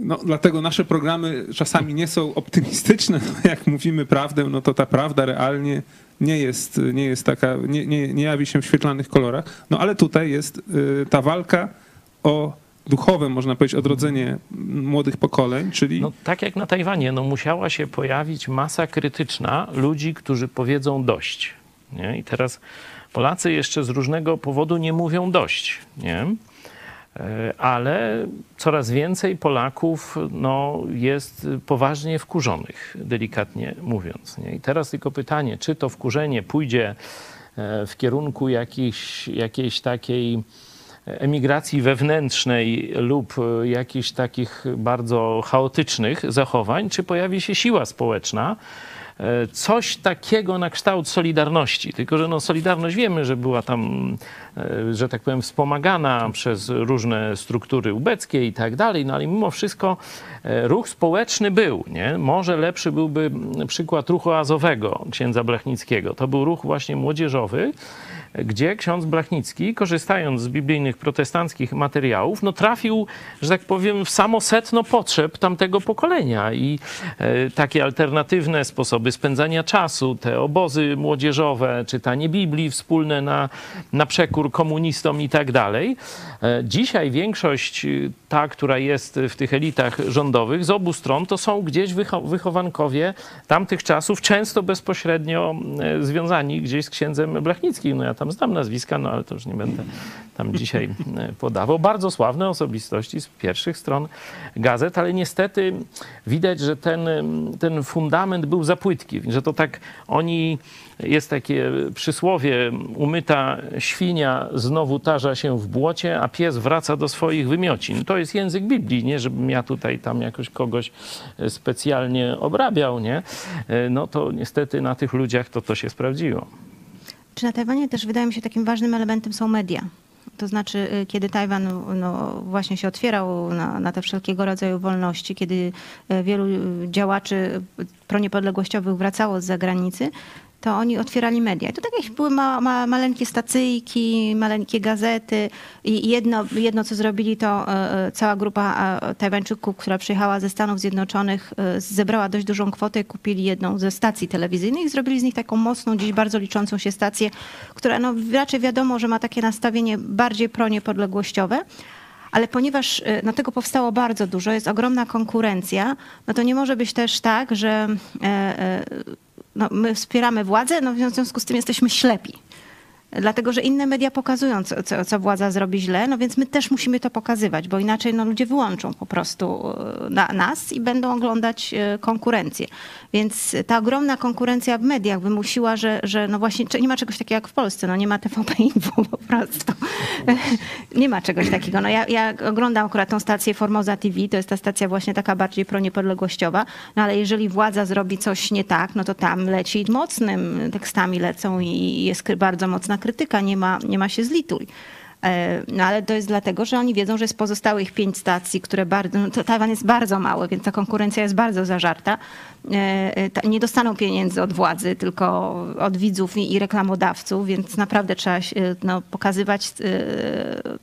No, dlatego nasze programy czasami nie są optymistyczne. No, jak mówimy prawdę, no to ta prawda realnie nie jest, nie jest taka, nie, nie, nie jawi się w świetlanych kolorach. No ale tutaj jest y, ta walka o duchowe, można powiedzieć, odrodzenie młodych pokoleń, czyli No, tak jak na Tajwanie, no, musiała się pojawić masa krytyczna ludzi, którzy powiedzą dość. Nie? I teraz Polacy jeszcze z różnego powodu nie mówią dość. Nie? E, Ale coraz więcej Polaków no, jest poważnie wkurzonych, delikatnie mówiąc. Nie? I teraz tylko pytanie, czy to wkurzenie pójdzie e, w kierunku jakiejś, jakiejś takiej emigracji wewnętrznej lub e, jakichś takich bardzo chaotycznych zachowań, czy pojawi się siła społeczna, coś takiego na kształt Solidarności. Tylko, że no, Solidarność wiemy, że była tam, e, że tak powiem, wspomagana przez różne struktury ubeckie i tak dalej, no ale mimo wszystko e, ruch społeczny był. Nie? Może lepszy byłby przykład ruchu azowego księdza Blachnickiego. To był ruch właśnie młodzieżowy, gdzie ksiądz Blachnicki, korzystając z biblijnych protestanckich materiałów, no trafił, że tak powiem, w samo sedno potrzeb tamtego pokolenia i e, takie alternatywne sposoby spędzania czasu, te obozy młodzieżowe, czytanie Biblii wspólne na, na przekór komunistom i tak dalej. E, dzisiaj większość y, ta, która jest w tych elitach rządowych z obu stron, to są gdzieś wychowankowie tamtych czasów, często bezpośrednio e, związani gdzieś z księdzem Blachnickim. No ja tam znam nazwiska, no ale to już nie będę tam dzisiaj e, podawał. Bardzo sławne osobistości z pierwszych stron gazet, ale niestety widać, że ten, ten fundament był za płytki, że to tak oni jest takie przysłowie, umyta świnia znowu tarza się w błocie, a pies wraca do swoich wymiocin. To jest język Biblii, nie żebym ja tutaj tam jakoś kogoś specjalnie obrabiał, nie? No to niestety na tych ludziach to to się sprawdziło. Czy na Tajwanie też wydaje mi się takim ważnym elementem są media? To znaczy, y, kiedy Tajwan no, właśnie się otwierał na, na te wszelkiego rodzaju wolności, kiedy y, wielu działaczy proniepodległościowych wracało z zagranicy, to oni otwierali media. I to tak jak były ma, ma, maleńkie stacyjki, maleńkie gazety i jedno, jedno co zrobili, to e, e, cała grupa e, Tajwańczyków, która przyjechała ze Stanów Zjednoczonych, zebrała dość dużą kwotę kupili jedną ze stacji telewizyjnych i zrobili z nich taką mocną, gdzieś bardzo liczącą się stację, która no, raczej wiadomo, że ma takie nastawienie bardziej proniepodległościowe. Ale ponieważ no, tego powstało bardzo dużo, jest ogromna konkurencja, no to nie może być też tak, że no, my wspieramy władzę, no w związku z tym jesteśmy ślepi dlatego że inne media pokazują, co, co, władza zrobi źle, no więc my też musimy to pokazywać, bo inaczej no, ludzie wyłączą po prostu e, na, nas i będą oglądać e, konkurencję. Więc ta ogromna konkurencja w mediach wymusiła, że, że no właśnie nie ma czegoś takiego jak w Polsce, no nie ma TVP Info po prostu. nie ma czegoś takiego. No ja, ja oglądam akurat tą stację Formosa TV, to jest ta stacja właśnie taka bardziej proniepodległościowa, no ale jeżeli władza zrobi coś nie tak, no to tam leci mocnym tekstami lecą i jest bardzo mocna krytyka, nie ma, nie ma się zlituj. E, no ale to jest dlatego, że oni wiedzą, że jest pozostałych pięć stacji, które bardzo, no, Tajwan jest bardzo mały, więc ta konkurencja jest bardzo zażarta. E, e, nie dostaną pieniędzy od władzy, tylko od widzów i, reklamodawców, więc naprawdę trzeba no, pokazywać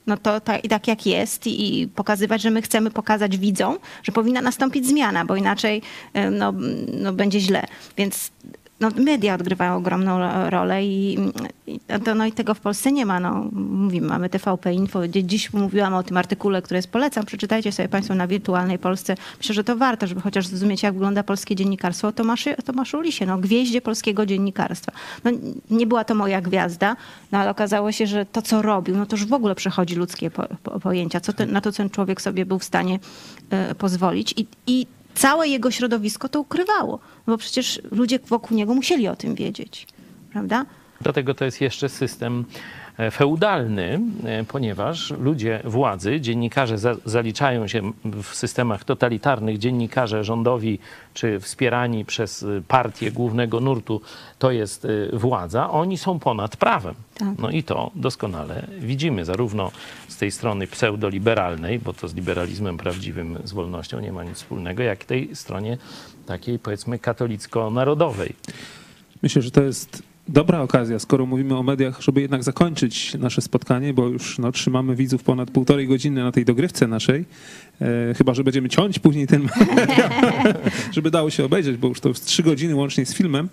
no, to tak jak jest i, pokazywać, że my chcemy pokazać widzom, że powinna nastąpić zmiana, bo inaczej no, no, będzie źle. Więc no, media odgrywają ogromną rolę i, i, no, i tego w Polsce nie ma. No, mówimy, mamy TVP Info. Dziś mówiłam o tym artykule, który jest polecam. Przeczytajcie sobie Państwo na wirtualnej Polsce. Myślę, że to warto, żeby chociaż zrozumieć, jak wygląda polskie dziennikarstwo. O Tomaszy, Tomaszu Lisie, no, gwieździe polskiego dziennikarstwa. No, nie była to moja gwiazda, no, ale okazało się, że to, co robił, no to już w ogóle przechodzi ludzkie po, po, pojęcia. Co ten, na to ten człowiek sobie był w stanie y, pozwolić. I, i całe jego środowisko to ukrywało, bo przecież ludzie wokół niego musieli o tym wiedzieć, prawda? Dlatego to jest jeszcze system e, feudalny, e, ponieważ ludzie władzy, dziennikarze za, zaliczają się w systemach totalitarnych, dziennikarze rządowi czy wspierani przez e, partię głównego nurtu, to jest władza, oni są ponad prawem. Tak. No i to doskonale widzimy, zarówno tej strony pseudoliberalnej, bo to z liberalizmem prawdziwym, z wolnością nie ma nic wspólnego, jak tej stronie takiej powiedzmy katolicko-narodowej. Myślę, że to jest dobra okazja, skoro mówimy o mediach, żeby jednak zakończyć nasze spotkanie, bo już no, trzymamy widzów ponad półtorej godziny na tej dogrywce naszej. E, chyba, że będziemy ciąć później ten żeby dało się obejrzeć, bo już to jest trzy godziny łącznie z filmem.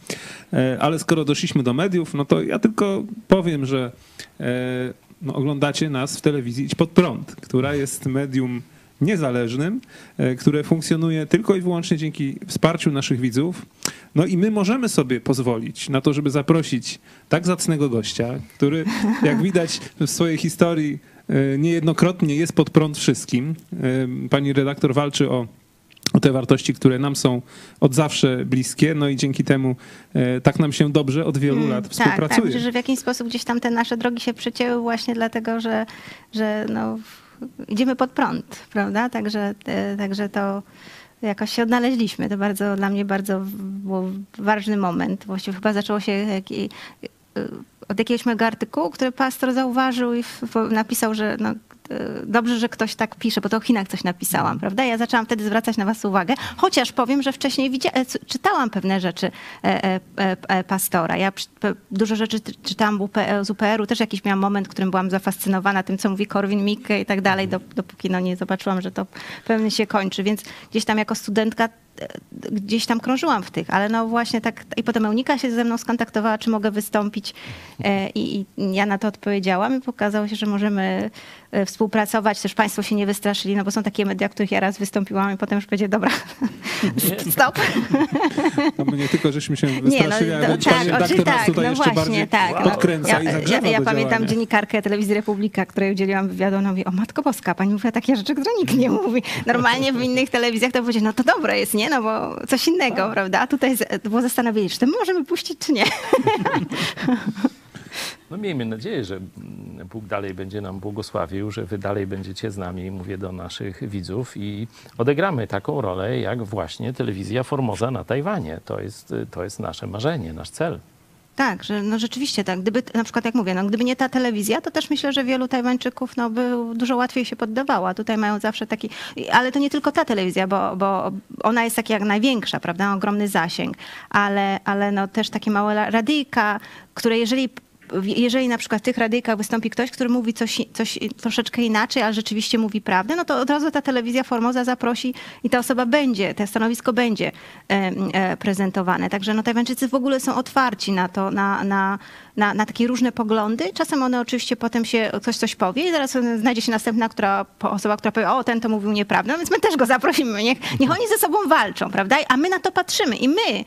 E, ale skoro doszliśmy do mediów, no to ja tylko powiem, że e, no, oglądacie nas w telewizji Idź Pod Prąd, która jest medium niezależnym, e, które funkcjonuje tylko i wyłącznie dzięki wsparciu naszych widzów. No i my możemy sobie pozwolić na to, żeby zaprosić tak zacnego gościa, który, jak widać w swojej historii, e, niejednokrotnie jest pod prąd wszystkim. E, pani redaktor walczy o o te wartości, które nam są od zawsze bliskie, no i dzięki temu e, tak nam się dobrze od wielu mm, lat tak, współpracuje. Tak, tak, że w jakiś sposób gdzieś tam te nasze drogi się przecięły właśnie dlatego, że, że no, idziemy pod prąd, prawda? Także, e, także to jakoś się odnaleźliśmy. To bardzo dla mnie bardzo był ważny moment. Właściwie chyba zaczęło się jak, e, od jakiegoś mojego artykułu, który pastor zauważył i napisał, że no, dobrze, że ktoś tak pisze, bo to o Chinach coś napisałam, mhm. prawda? Ja zaczęłam wtedy zwracać na was uwagę, chociaż powiem, że wcześniej e, czytałam pewne rzeczy e, e, pastora. Ja dużo rzeczy czytałam z UPR-u, też jakiś miałam moment, w którym byłam zafascynowana tym, co mówi Korwin Mikke i tak dalej, mhm. dopóki no, nie zobaczyłam, że to pewnie się kończy. Więc gdzieś tam jako studentka gdzieś tam krążyłam w tych, ale no właśnie tak, i potem Eunika się ze mną skontaktowała, czy mogę wystąpić e, i, i ja na to odpowiedziałam i pokazało się, że możemy e, współpracować, też państwo się nie wystraszyli, no bo są takie media, w których ja raz wystąpiłam i potem już powiedzieli, dobra, stop. No my nie tylko, żeśmy się wystraszyli, no, ale no, pan tak, redaktor nas tak, tutaj no jeszcze właśnie, bardziej tak. podkręca ja, i ja, ja pamiętam działania. dziennikarkę telewizji Republika, której udzieliłam wywiadu, ona mówi, o Matko Boska, pani mówiła takie rzeczy, które nikt nie mówi. Normalnie w innych telewizjach to powiedzieć, no to dobre jest, nie? No bo coś innego, prawda? A tutaj było zastanowienie, czy to możemy puścić, czy nie. No miejmy nadzieję, że mm, Bóg dalej będzie nam błogosławił, że wy dalej będziecie z nami, mówię do naszych widzów i odegramy taką rolę jak właśnie telewizja Formosa na Tajwanie. To jest, to jest nasze marzenie, nasz cel. Tak, że no rzeczywiście tak. Gdyby, na przykład jak mówię, no gdyby nie ta telewizja, to też myślę, że wielu Tajwańczyków no, by dużo łatwiej się poddawała. Tutaj mają zawsze taki, ale to nie tylko ta telewizja, bo, bo ona jest taka jak największa, prawda, ogromny zasięg, ale, ale no też takie małe radyjka, które jeżeli jeżeli na przykład w tych radyjkach wystąpi ktoś, który mówi coś, coś troszeczkę inaczej, ale rzeczywiście mówi prawdę, no to od razu ta telewizja Formosa zaprosi i ta osoba będzie, to stanowisko będzie e, prezentowane. Także no, Tajwańczycy w ogóle są otwarci na to, na, na, na, na takie różne poglądy. Czasem one oczywiście potem się ktoś coś powie i zaraz znajdzie się następna która, osoba, która powie, o ten to mówił nieprawdę, no więc my też go zaprosimy, niech, niech oni ze sobą walczą, prawda? A my na to patrzymy i my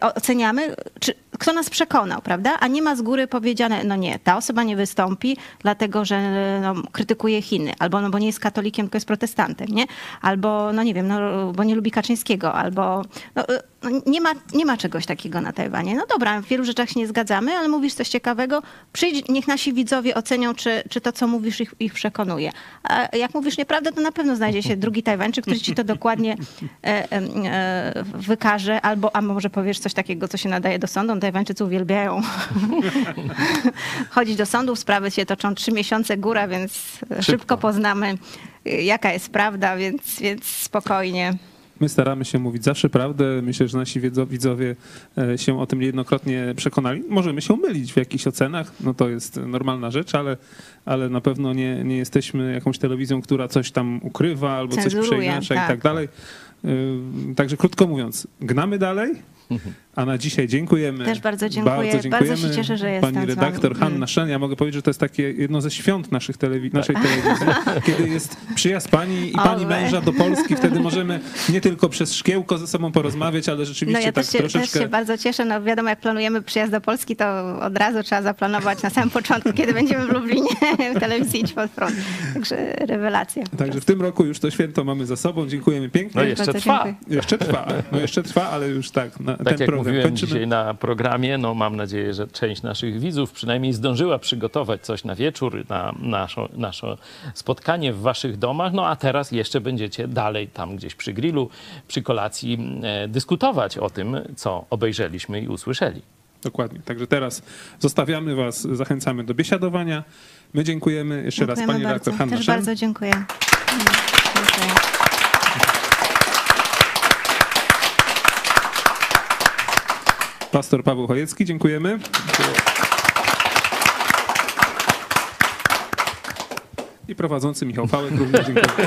oceniamy, czy, kto nas przekonał, prawda? A nie ma z góry powiedziane, no nie, ta osoba nie wystąpi, dlatego że no, krytykuje Chiny, albo no, bo nie jest katolikiem, tylko jest protestantem, nie? Albo, no nie wiem, no, bo nie lubi Kaczyńskiego, albo no, y, no, nie, ma, nie ma czegoś takiego na Tajwanie. No dobra, w wielu rzeczach się nie zgadzamy, ale mówisz coś ciekawego, przyjdź, niech nasi widzowie ocenią, czy, czy to, co mówisz, ich, ich przekonuje. A jak mówisz nieprawdę, to na pewno znajdzie się drugi Tajwańczyk, który ci to dokładnie e, e, e, wykaże, albo a może powiesz coś takiego, co się nadaje do sądu. Tajwańczycy uwielbiają chodzić do sądów, sprawy się toczą trzy miesiące góra, więc szybko, szybko poznamy, jaka jest prawda, więc, więc spokojnie. My staramy się mówić zawsze prawdę. Myślę, że nasi widzowie e, się o tym niejednokrotnie przekonali. Możemy się mylić w jakichś ocenach, no to jest normalna rzecz, ale, ale na pewno nie, nie jesteśmy jakąś telewizją, która coś tam ukrywa albo coś przeinacza i tak. tak dalej. Y, Także krótko mówiąc, gnamy dalej, a na dzisiaj dziękujemy. Też bardzo dziękuję. Bardzo się cieszę, że jestem Pani z redaktor wami. Hanna Szen. Ja mogę powiedzieć, że to jest takie jedno ze świąt naszych telewi- naszej telewizji, kiedy jest przyjazd pani i pani Owe. męża do Polski. Wtedy możemy nie tylko przez szkiełko ze sobą porozmawiać, ale No rzeczywiście ja tak też się, też troszeczkę... się bardzo cieszę. No wiadomo, jak planujemy przyjazd do Polski, to od razu trzeba zaplanować na samym początku, kiedy będziemy w Lublinie w telewizji Idź Pod Prąd. Także rewelacja. Także w tym roku już to święto mamy za sobą. Dziękujemy pięknie. No jeszcze Bardzo trwa. dziękuję. Jeszcze trwa, no jeszcze trwa, ale już tak, na, Tak ten jak program mówiłem kończymy. dzisiaj na programie, no mam nadzieję, że część naszych widzów przynajmniej zdążyła przygotować coś na wieczór, na nasze, nasze spotkanie w waszych domach, no a teraz jeszcze będziecie dalej tam gdzieś przy grillu, przy kolacji e, dyskutować o tym, co obejrzeliśmy i usłyszeli. Dokładnie. Także teraz zostawiamy was, zachęcamy do biesiadowania. My dziękujemy jeszcze raz Dziękujemy pani redaktor bardzo. Hanna Też Szen. bardzo dziękuję. Dziękuję. Pastor Paweł Chojecki, dziękujemy. I prowadzący Michał Fałek również dziękuję.